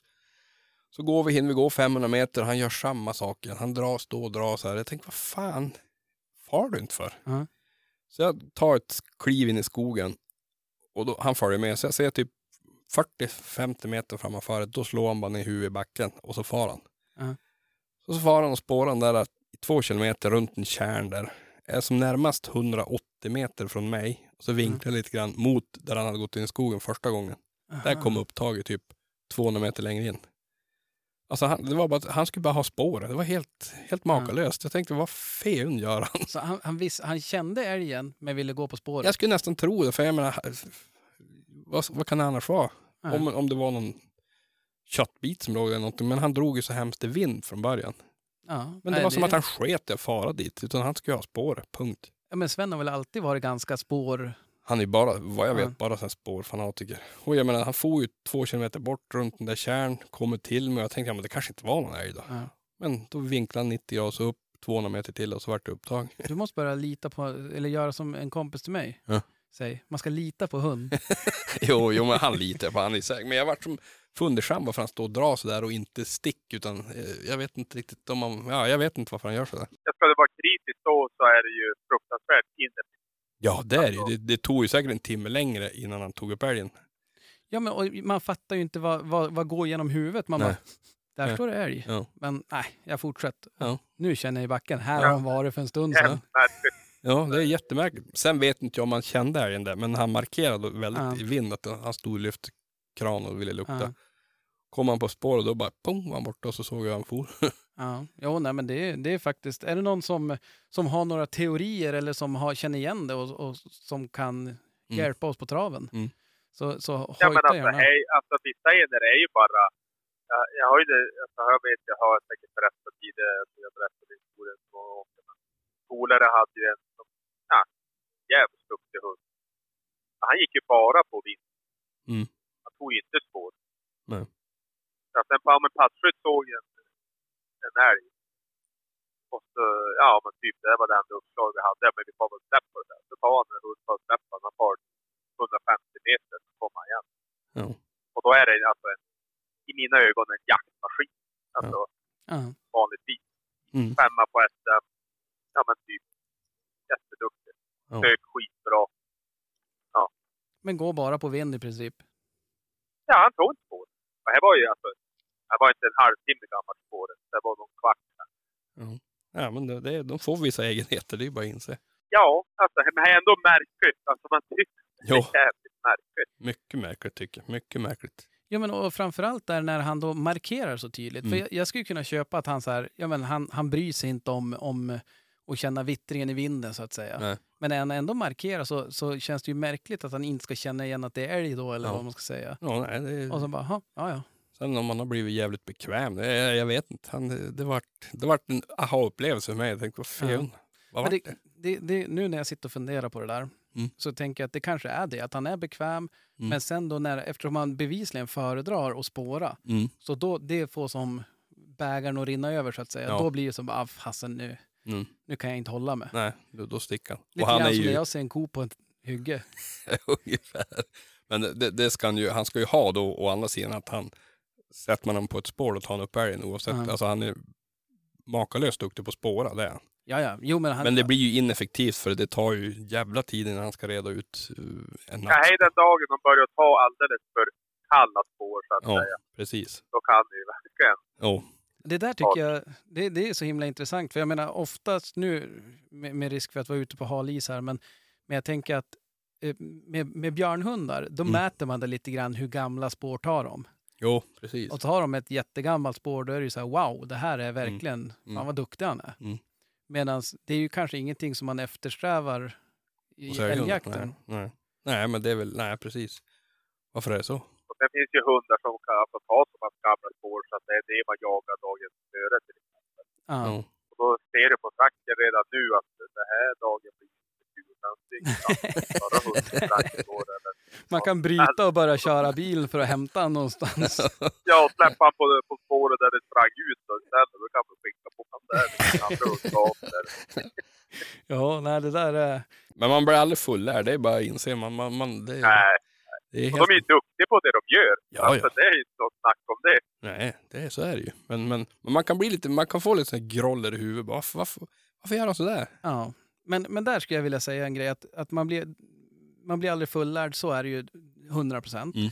Så går vi in, vi går 500 meter, han gör samma sak igen. Han drar, står och drar så här. Jag tänkte, vad fan far du inte för? Ja. Så jag tar ett kliv in i skogen och då, han följer med. Så jag ser typ 40-50 meter framför då slår han bara ner huvudet i backen och så far han. Ja. Så, så far han och spårar han där i två kilometer runt en kärn där. är som närmast 180 meter från mig. Och så vinklar jag lite grann mot där han hade gått in i skogen första gången. Där kom upptaget typ 200 meter längre in. Alltså han, det var bara han skulle bara ha spåret. Det var helt, helt makalöst. Jag tänkte, vad fan gör han? Så han, han, vis, han kände älgen men ville gå på spåret? Jag skulle nästan tro det, för jag menar, vad, vad kan det annars vara? Nej. Om, om det var någon köttbit som låg eller någonting. Men han drog ju så hemskt i vind från början. Ja. Men det Nej, var som att han sket i att fara dit. Utan han skulle ha spåret, punkt. Ja, men Sven har väl alltid varit ganska spår... Han är bara, vad jag vet, Ja. bara här spårfanatiker. Och jag menar, han får ju två kilometer bort runt den där kärn, kommer till mig och jag tänkte, ja men det kanske inte var någon älg då. Ja. Men då vinklade han 90 grader så upp 200 meter till och så vart det upptag. Du måste börja lita på, eller göra som en kompis till mig. Ja. Säg, man ska lita på hund. jo, jo, men han litar på han är säker. Men jag vart som fundersam varför han står och drar sådär och inte stick. Utan eh, jag vet inte riktigt om han, ja, jag vet inte varför han gör sådär. Ska det vara kritiskt då så är det ju fruktansvärt ineffektivt. Ja, det är det. Det, det tog ju säkert en timme längre innan han tog upp älgen. Ja, men och man fattar ju inte vad, vad, vad går genom huvudet. Man Nej. bara, där står det älg. Ja. Men nej, jag fortsätter. Ja. Nu känner jag i backen. Här Ja. har han varit för en stund sedan. Ja, det är jättemärkligt. Sen vet inte jag om han kände älgen där, men han markerade väldigt Ja. i vind att han stod och lyfte kran och ville lukta. Ja. Kom han på spår och då bara pum var han borta och så såg jag han for. Ja, jo, nej, men det, är- det är faktiskt... Är det någon som, som har några teorier eller som har, känner igen det och, och som kan hjälpa oss på traven? Mm. Så, så Ja, men hojta alltså, gärna. hej, alltså vissa eder är ju bara... Jag, jag har ju det, alltså, jag vet, jag har säkert berättat tidigare, jag berättade historien så många gånger. men Polare hade ju en som, ja, jävligt duktig hund. Han gick ju bara på vind. Mm. Han tog ju inte spår. Nej. Ja, sen på en passkytt såg jag en, en älg. Och så, ja men typ det var det enda uppslag vi hade. Men vi får väl släppa på det där. Så tar han en hund för att släppa. Han far 150 meter så kommer han igen. Ja. Och då är det alltså en, i mina ögon en jaktmaskin. Alltså Ja. vanligtvis. Mm. Femma på SM. Ja men typ jätteduktig. Ja. Hög skitbra. Men gå bara på vind i princip. Ja han tog inte spår. Och här var ju alltså, det var inte en halvtimme gammalt spåret. Det var någon kvart. Ja, men det, det, de får vissa egenheter, det är bara att inse. Ja, alltså men det är ändå märkligt. Alltså man tycker Jo, det är jävligt märkligt. mycket märkligt tycker jag. Mycket märkligt. Ja, men och framförallt där när han då markerar så tydligt. För Mm. jag, jag skulle kunna köpa att han så här, ja men han, han bryr sig inte om, om att känna vittringen i vinden så att säga. Nej. Men när han ändå markerar så, så känns det ju märkligt att han inte ska känna igen att det är älg då eller Ja. vad man ska säga. Ja, nej, det, Och så bara, "Jaha, ja ja. Sen om man har blivit jävligt bekväm, jag, jag vet inte. Han, det, vart, det vart en aha-upplevelse för mig. Jag tänkte, vad fan, Ja. vad det, det? det, det, nu när jag sitter och funderar på det där Mm. så tänker jag att det kanske är det, att han är bekväm. Mm. Men sen då när, eftersom han bevisligen föredrar att spåra, Mm. så då det får som bägaren att rinna över så att säga. Ja. Då blir det som, ah, fasen nu, Mm. nu kan jag inte hålla mig. Nej, då, då sticker han. Lite och han grann är som ju när jag ser en ko på ett hygge. ungefär. Men det, det ska han ju, han ska ju ha då å andra sidan att han, sätter man honom på ett spår då tar han upp älgen oavsett. Ja. Alltså han är makalöst duktig på att spåra, det är han. Ja, ja. Jo, men han, Men det blir ju ineffektivt för det tar ju jävla tid innan han ska reda ut uh, en Ja, natt. hej den dagen de börjar ta alldeles för kalla spår så att Ja, säga. precis. Då kan det ju verkligen. Ja, Det där tycker jag det, det är så himla intressant. För jag menar oftast nu, med, med risk för att vara ute på hal is här, men, men jag tänker att eh, med, med björnhundar, då Mm. mäter man det lite grann hur gamla spår tar de. Jo, precis. Och tar de ett jättegammalt spår, då är det ju så här wow, det här är verkligen, Mm. fan vad duktig han är. Mm. Medan det är ju kanske ingenting som man eftersträvar i så det älgjakten. Nej, nej. nej, men det är väl, nej precis. Varför är det så? Och sen finns ju hundar som kan få ta så pass gamla spår så att det är det man jagar dagen före till exempel. Ja. Och då ser du på tracken redan nu att den här dagen blir Man kan bryta och börja köra bilen för att hämta honom någonstans. Ja, och släppa han på, på spåret där det sprang ut då istället. Då kan man skicka på honom där. Ja, nej det där är... Men man blir aldrig fullärd, det är bara att inse. Man, man, man, det, Nej, det är och helt, de är duktiga på det de gör. Ja, alltså, ja. Det är ju inte något snack om det. nej, det är, så är det ju. Men, men, men man kan bli lite, man kan få lite sån här groller i huvudet. Bara, Varför, varför, varför gör han sådär? Ja, men, men där skulle jag vilja säga en grej. Att, att man, blir, man blir aldrig fullärd, så är det ju 100 procent. Mm.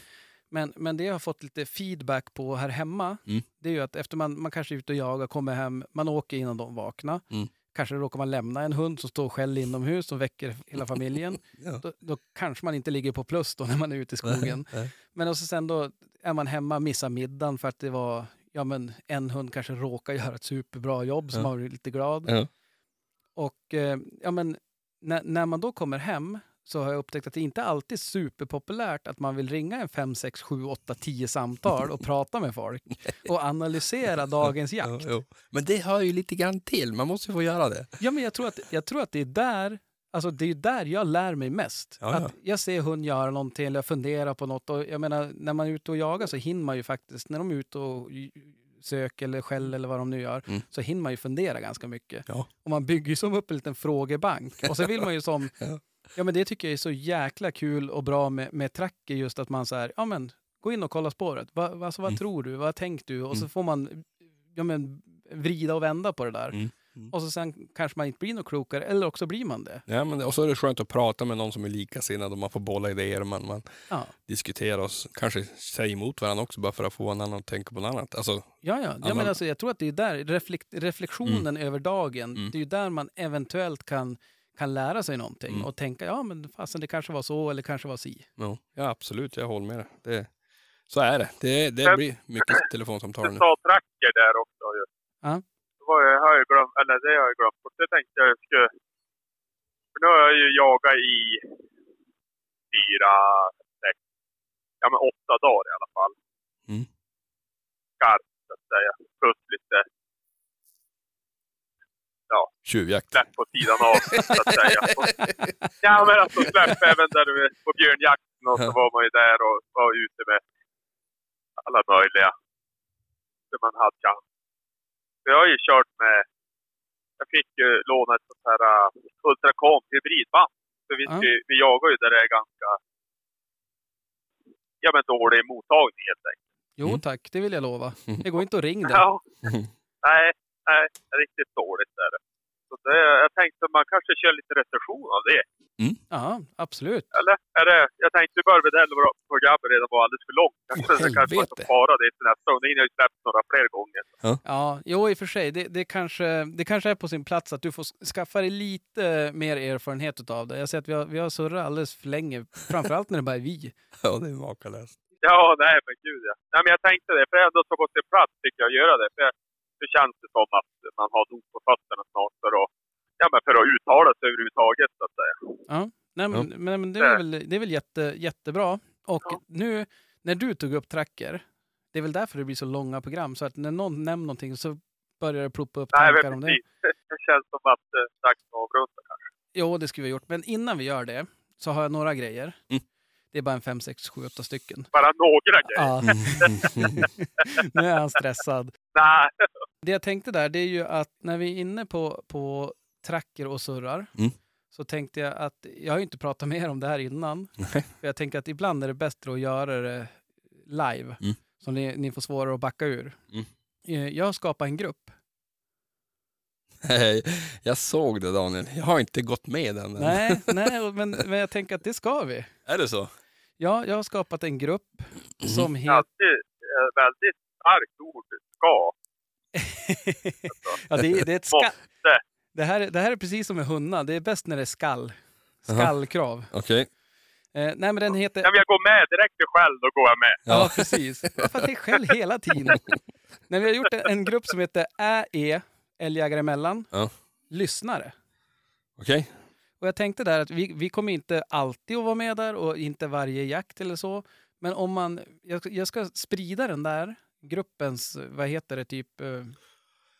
Men, men det jag har fått lite feedback på här hemma, Mm. det är ju att efter man, man kanske är ute och jagar, kommer hem, man åker innan de vaknar. Mm. kanske råkar man lämna en hund som står och skäller inomhus och väcker hela familjen. Ja. Då, då kanske man inte ligger på plus då när man är ute i skogen. Nej. Men och så sen då är man hemma, missar middagen för att det var ja, men en hund kanske råkar göra ett superbra jobb så Ja. man blir lite glad. Ja. Och eh, ja, men när, när man då kommer hem så har jag upptäckt att det inte alltid är superpopulärt att man vill ringa en 5, 6, 7, 8, 10 samtal och prata med folk och analysera dagens Ja, jakt. jo. Men det hör ju lite grann till. Man måste ju få göra det. Ja, men jag tror att, jag tror att det är där Alltså det är där jag lär mig mest. Ja, ja. Att jag ser hund göra någonting eller jag funderar på något. Och jag menar, när man är ute och jagar så hinner man ju faktiskt, när de är ute och söker eller skäller eller vad de nu gör, Mm. så hinner man ju fundera ganska mycket. Ja. Och man bygger ju som upp en liten frågebank. Och så vill man ju som, Ja. ja men det tycker jag är så jäkla kul och bra med, med tracker just att man så här, ja men gå in och kolla spåret. Va, alltså, vad Mm. tror du? Vad tänker du? Och så Mm. får man ja, men, vrida och vända på det där. Mm. Mm. Och så sen kanske man inte blir något klokare, eller också blir man det. Ja, men det, och så är det skönt att prata med någon som är likasinnad och man får bolla idéer. Man, man Ja, diskuterar och kanske säger emot varandra också bara för att få en annan att tänka på något annat. Alltså, ja, ja. ja Annan- men alltså, jag tror att det är där reflekt, reflektionen över dagen, Mm. det är ju där man eventuellt kan, kan lära sig någonting Mm. och tänka, ja men fasen det kanske var så eller kanske var si. ja, ja, absolut, jag håller med dig. Det, så är det. Det, det blir mycket telefonsamtal Du nu. sa tracker där också ju. Ja. Var jag, har jag glömt, eller det har jag glömt bort. Det tänkte jag skulle... För nu har jag ju jagat i fyra, sex, ja men åtta dagar i alla fall. Mm. Skarpt så att säga. Plus lite Tjuvjakt. släpp på sidan av så att säga. Ja men alltså släpp även där du på björnjakten och så Ja. var man ju där och var ute med alla möjliga. Där man hade chans. Jag har ju kört med, jag fick ju låna ett sånt här uh, Ultracom hybridband. För vi, Ja. vi, vi jagar ju där det är ganska, ja men dålig mottagning helt enkelt. Jo Mm. tack, det vill jag lova. Det går inte att ringa det. Ja. Mm. Nej, nej, riktigt dåligt är det. Så det, jag tänkte man kanske kör lite recension av det. Ja, absolut. Eller? Är det, jag tänkte i början med våra programmet redan var alldeles för långt. Åh, så kanske man får spara det till nästa gång. Ni har ju släppt några fler gånger. Ja, jo i och för sig. Det, det, kanske, det kanske är på sin plats att du får skaffa dig lite mer erfarenhet av det. Jag ser att vi har, vi har surrat alldeles för länge, framförallt när det bara är vi. Ja, det är makalöst. Ja, nej men gud ja. Nej men jag tänkte det. För jag ändå så på sin plats fick jag göra det. För det känns det som att man har nog på fötterna snart för att, ja, men för att uttala sig överhuvudtaget så att säga. Nej, men, men, men det är väl, det är väl jätte, jättebra. Och Ja. nu när du tog upp tracker, det är väl därför det blir så långa program. Så att när någon nämner någonting så börjar det ploppa upp Nej tankar men om det. Det känns som att det är dags att avrunda kanske. Jo, det skulle vi ha gjort. Men innan vi gör det så har jag några grejer. Mm. Det är bara en fem, sex, sju, åtta stycken. Bara några grejer. Ja. nu är han stressad. Nej. Det jag tänkte där, det är ju att när vi är inne på, på tracker och surrar Mm. så tänkte jag att jag har ju inte pratat mer om det här innan. Nej. För jag tänker att ibland är det bättre att göra det live. Mm. Så ni, ni får svårare att backa ur. Mm. Eh, Jag har skapat en grupp. Hej, jag såg det Daniel. Jag har inte gått med den än. Nej, nej men, men jag tänker att det ska vi. Är det så? Ja, jag har skapat en grupp Mm. som heter... Alltid eh, väldigt starkt ord. Ska. ja, det, är- det är ett ska... Det här, är- det här är precis som med hundar. Det är bäst när det är skall. Skallkrav. Okej. Eh, nej, men den heter... Ja, men jag går med direkt till själv, då går jag med. Ja, Ja. precis. För att det är skäll hela tiden. När vi har gjort en, en grupp som heter ÄE, älgjägare emellan, Ja. lyssnare. Okej. Och jag tänkte där att vi, vi kommer inte alltid att vara med där och inte varje jakt eller så. Men om man, jag, ska- jag ska sprida den där gruppens, vad heter det, typ, eh,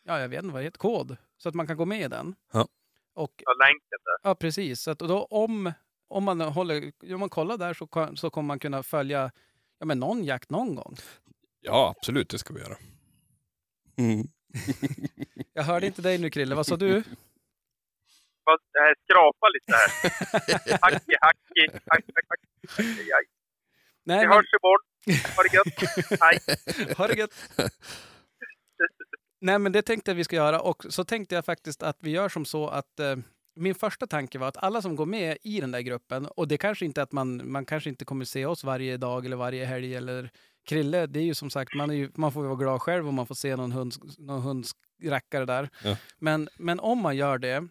ja jag vet inte vad det heter, kod. Så att man kan gå med i den. Ja. Och Ja, länken där. Ja, precis. Så att, och då, om, om, man håller, om man kollar där så, kan- så kommer man kunna följa ja, men någon jakt någon gång. Ja, absolut. Det ska vi göra. Mm. Jag hörde inte dig nu Krille, vad sa du? Det här skrapar lite här. Hacki, hacki, hack, hack, hack. Aj. Nej, Vi men, hörs imorgon. Ha det gött. Hej. ha det gött. Nej, men det tänkte jag vi ska göra och så tänkte jag faktiskt att vi gör som så att eh, min första tanke var att alla som går med i den där gruppen, och det kanske inte är att man, man kanske inte kommer se oss varje dag eller varje helg eller Krille, det är ju som sagt, man, är ju, man får ju vara glad själv om man får se någon, hund, någon hundsrackare där. Ja. Men, men om man gör det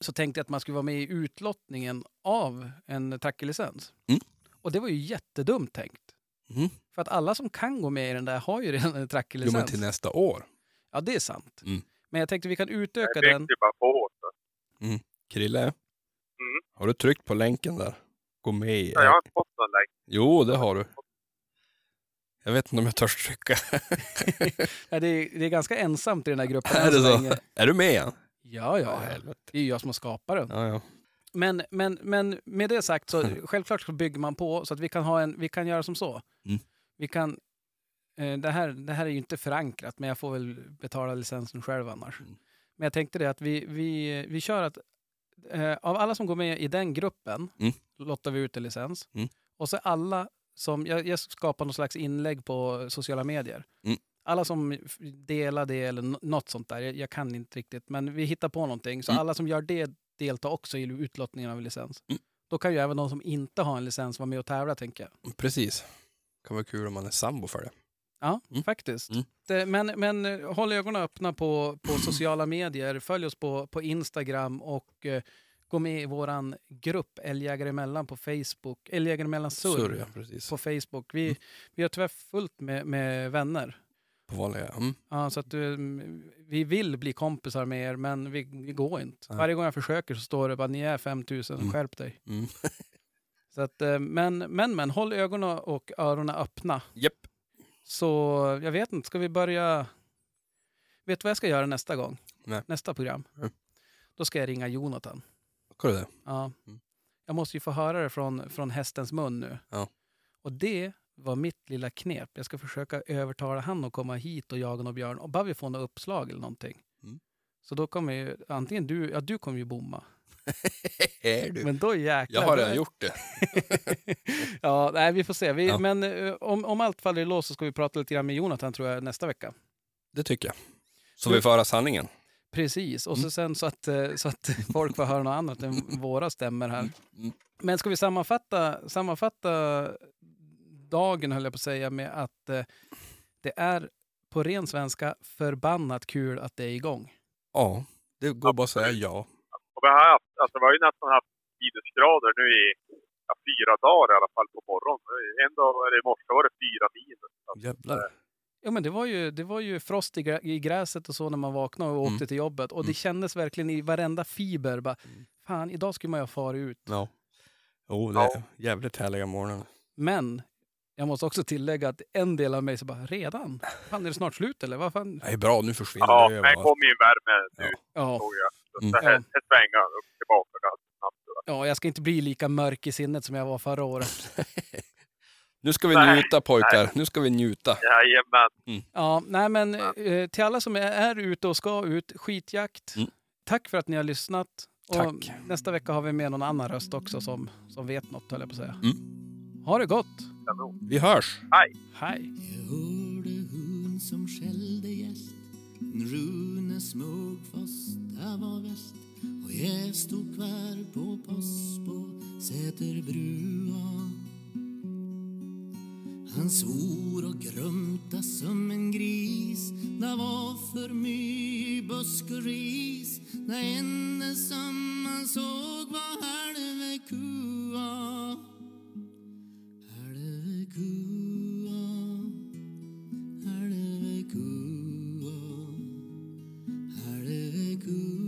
så tänkte jag att man skulle vara med i utlottningen av en trackerlicens. Mm. Och det var ju jättedumt tänkt. Mm. För att alla som kan gå med i den där har ju redan en Jo, men trackerlicens. till nästa år. Ja, det är sant. Mm. Men jag tänkte vi kan utöka Det den. ju bara på. Så. Krille, Mm. har du tryckt på länken där? Gå med i... Ja, jag har inte fått någon länk. Jo, det har du. Jag vet inte om jag törs trycka. Det, är, det är ganska ensamt i den här gruppen Är det så. Är du med igen? Ja, ja, ja. Det är ju jag som har skapat den. Ja, ja. Men, men, men med det sagt så självklart så bygger man på så att vi kan, ha en, vi kan göra som så. Mm. Vi kan, eh, det, här, det här är ju inte förankrat men jag får väl betala licensen själv annars. Mm. Men jag tänkte det att vi, vi, vi kör att eh, av alla som går med i den gruppen Mm. lottar vi ut en licens. Mm. Och så alla som, jag, jag skapar någon slags inlägg på sociala medier. Mm. Alla som delar det eller nå- något sånt där, jag, jag kan inte riktigt, men vi hittar på någonting. Så Mm. alla som gör det deltar också i utlottningen av en licens. Mm. Då kan ju även de som inte har en licens vara med och tävla, tänker jag. Precis. kan vara kul om man är sambo för det. Ja, Mm. faktiskt. Mm. Men, men eh, håll ögonen öppna på, på sociala medier. Följ oss på, på Instagram och eh, gå med i våran grupp Älgjägare emellan på Facebook. Älgjägare emellan surr, Surr, ja, på Facebook. Vi, Mm. vi har tyvärr fullt med, med vänner. På vanliga. Mm. Ja, så att, eh, vi vill bli kompisar med er, men vi, vi går inte. Varje gång jag försöker så står det bara ni är 5000, Mm. skärp dig. Mm. Så att, eh, men, men, men håll ögonen och öronen öppna. Japp. Så jag vet inte, ska vi börja... Vet du vad jag ska göra nästa gång? Nej. Nästa program? Mm. Då ska jag ringa Jonathan. Ska du det? Ja. Mm. Jag måste ju få höra det från, från hästens mun nu. Ja. Och det var mitt lilla knep. Jag ska försöka övertala han att komma hit och jaga någon björn. Och bara vi får något uppslag eller någonting. Mm. Så då kommer ju, antingen du, ja du kommer ju bomma. är du? Men då jäklar. Jag har redan gjort det. ja, nej vi får se. Vi, Ja. Men eh, om, om allt faller i lås så ska vi prata lite grann med Jonathan tror jag nästa vecka. Det tycker jag. Så vi får höra sanningen. Precis, och så Mm. sen så att, eh, så att folk får höra något annat än våra stämmer här. Mm. Men ska vi sammanfatta, sammanfatta dagen, höll jag på att säga, med att eh, det är på ren svenska förbannat kul att det är igång. Ja, det går bara att säga ja. Och vi har, haft, alltså, vi har ju nästan haft minusgrader nu i ja, fyra dagar i alla fall på morgonen. En dag, eller i morse var det fyra minus. Alltså, Jävlar. Ja, men det var ju, det var ju frost i, grä, i gräset och så när man vaknade och åkte Mm. till jobbet. Och det Mm. kändes verkligen i varenda fiber. Bara, Mm. fan, idag skulle man ju ha farit ut. Ja. Jo, det är jävligt härliga morgnar. Men jag måste också tillägga att en del av mig så bara, redan? Fan, är det snart slut eller? Vad fan? Det är bra, nu försvinner ja, det men överallt. kom ju värme nu, Ja, jag. Så Mm. det här, det svänga upp tillbaka ganska snabbt. ja, jag ska inte bli lika mörk i sinnet som jag var förra året. Nu ska vi Nej, njuta pojkar, nu ska vi njuta. Jajamän. Ja, nej men eh, till alla som är, är ute och ska ut, skitjakt. Mm. Tack för att ni har lyssnat. Och Tack. nästa vecka har vi med någon annan röst också som, som vet något, höll jag på att säga. Mm. Ha det gott! Vi hörs! Hej! Jag hörde hon som skällde gäst. Rune smög fast det var väst Och jag stod kvar på post på Säterbrua. Han svor och grumta som en gris. Det var för mycket busk och ris. Det enda som man såg var här Hare Hare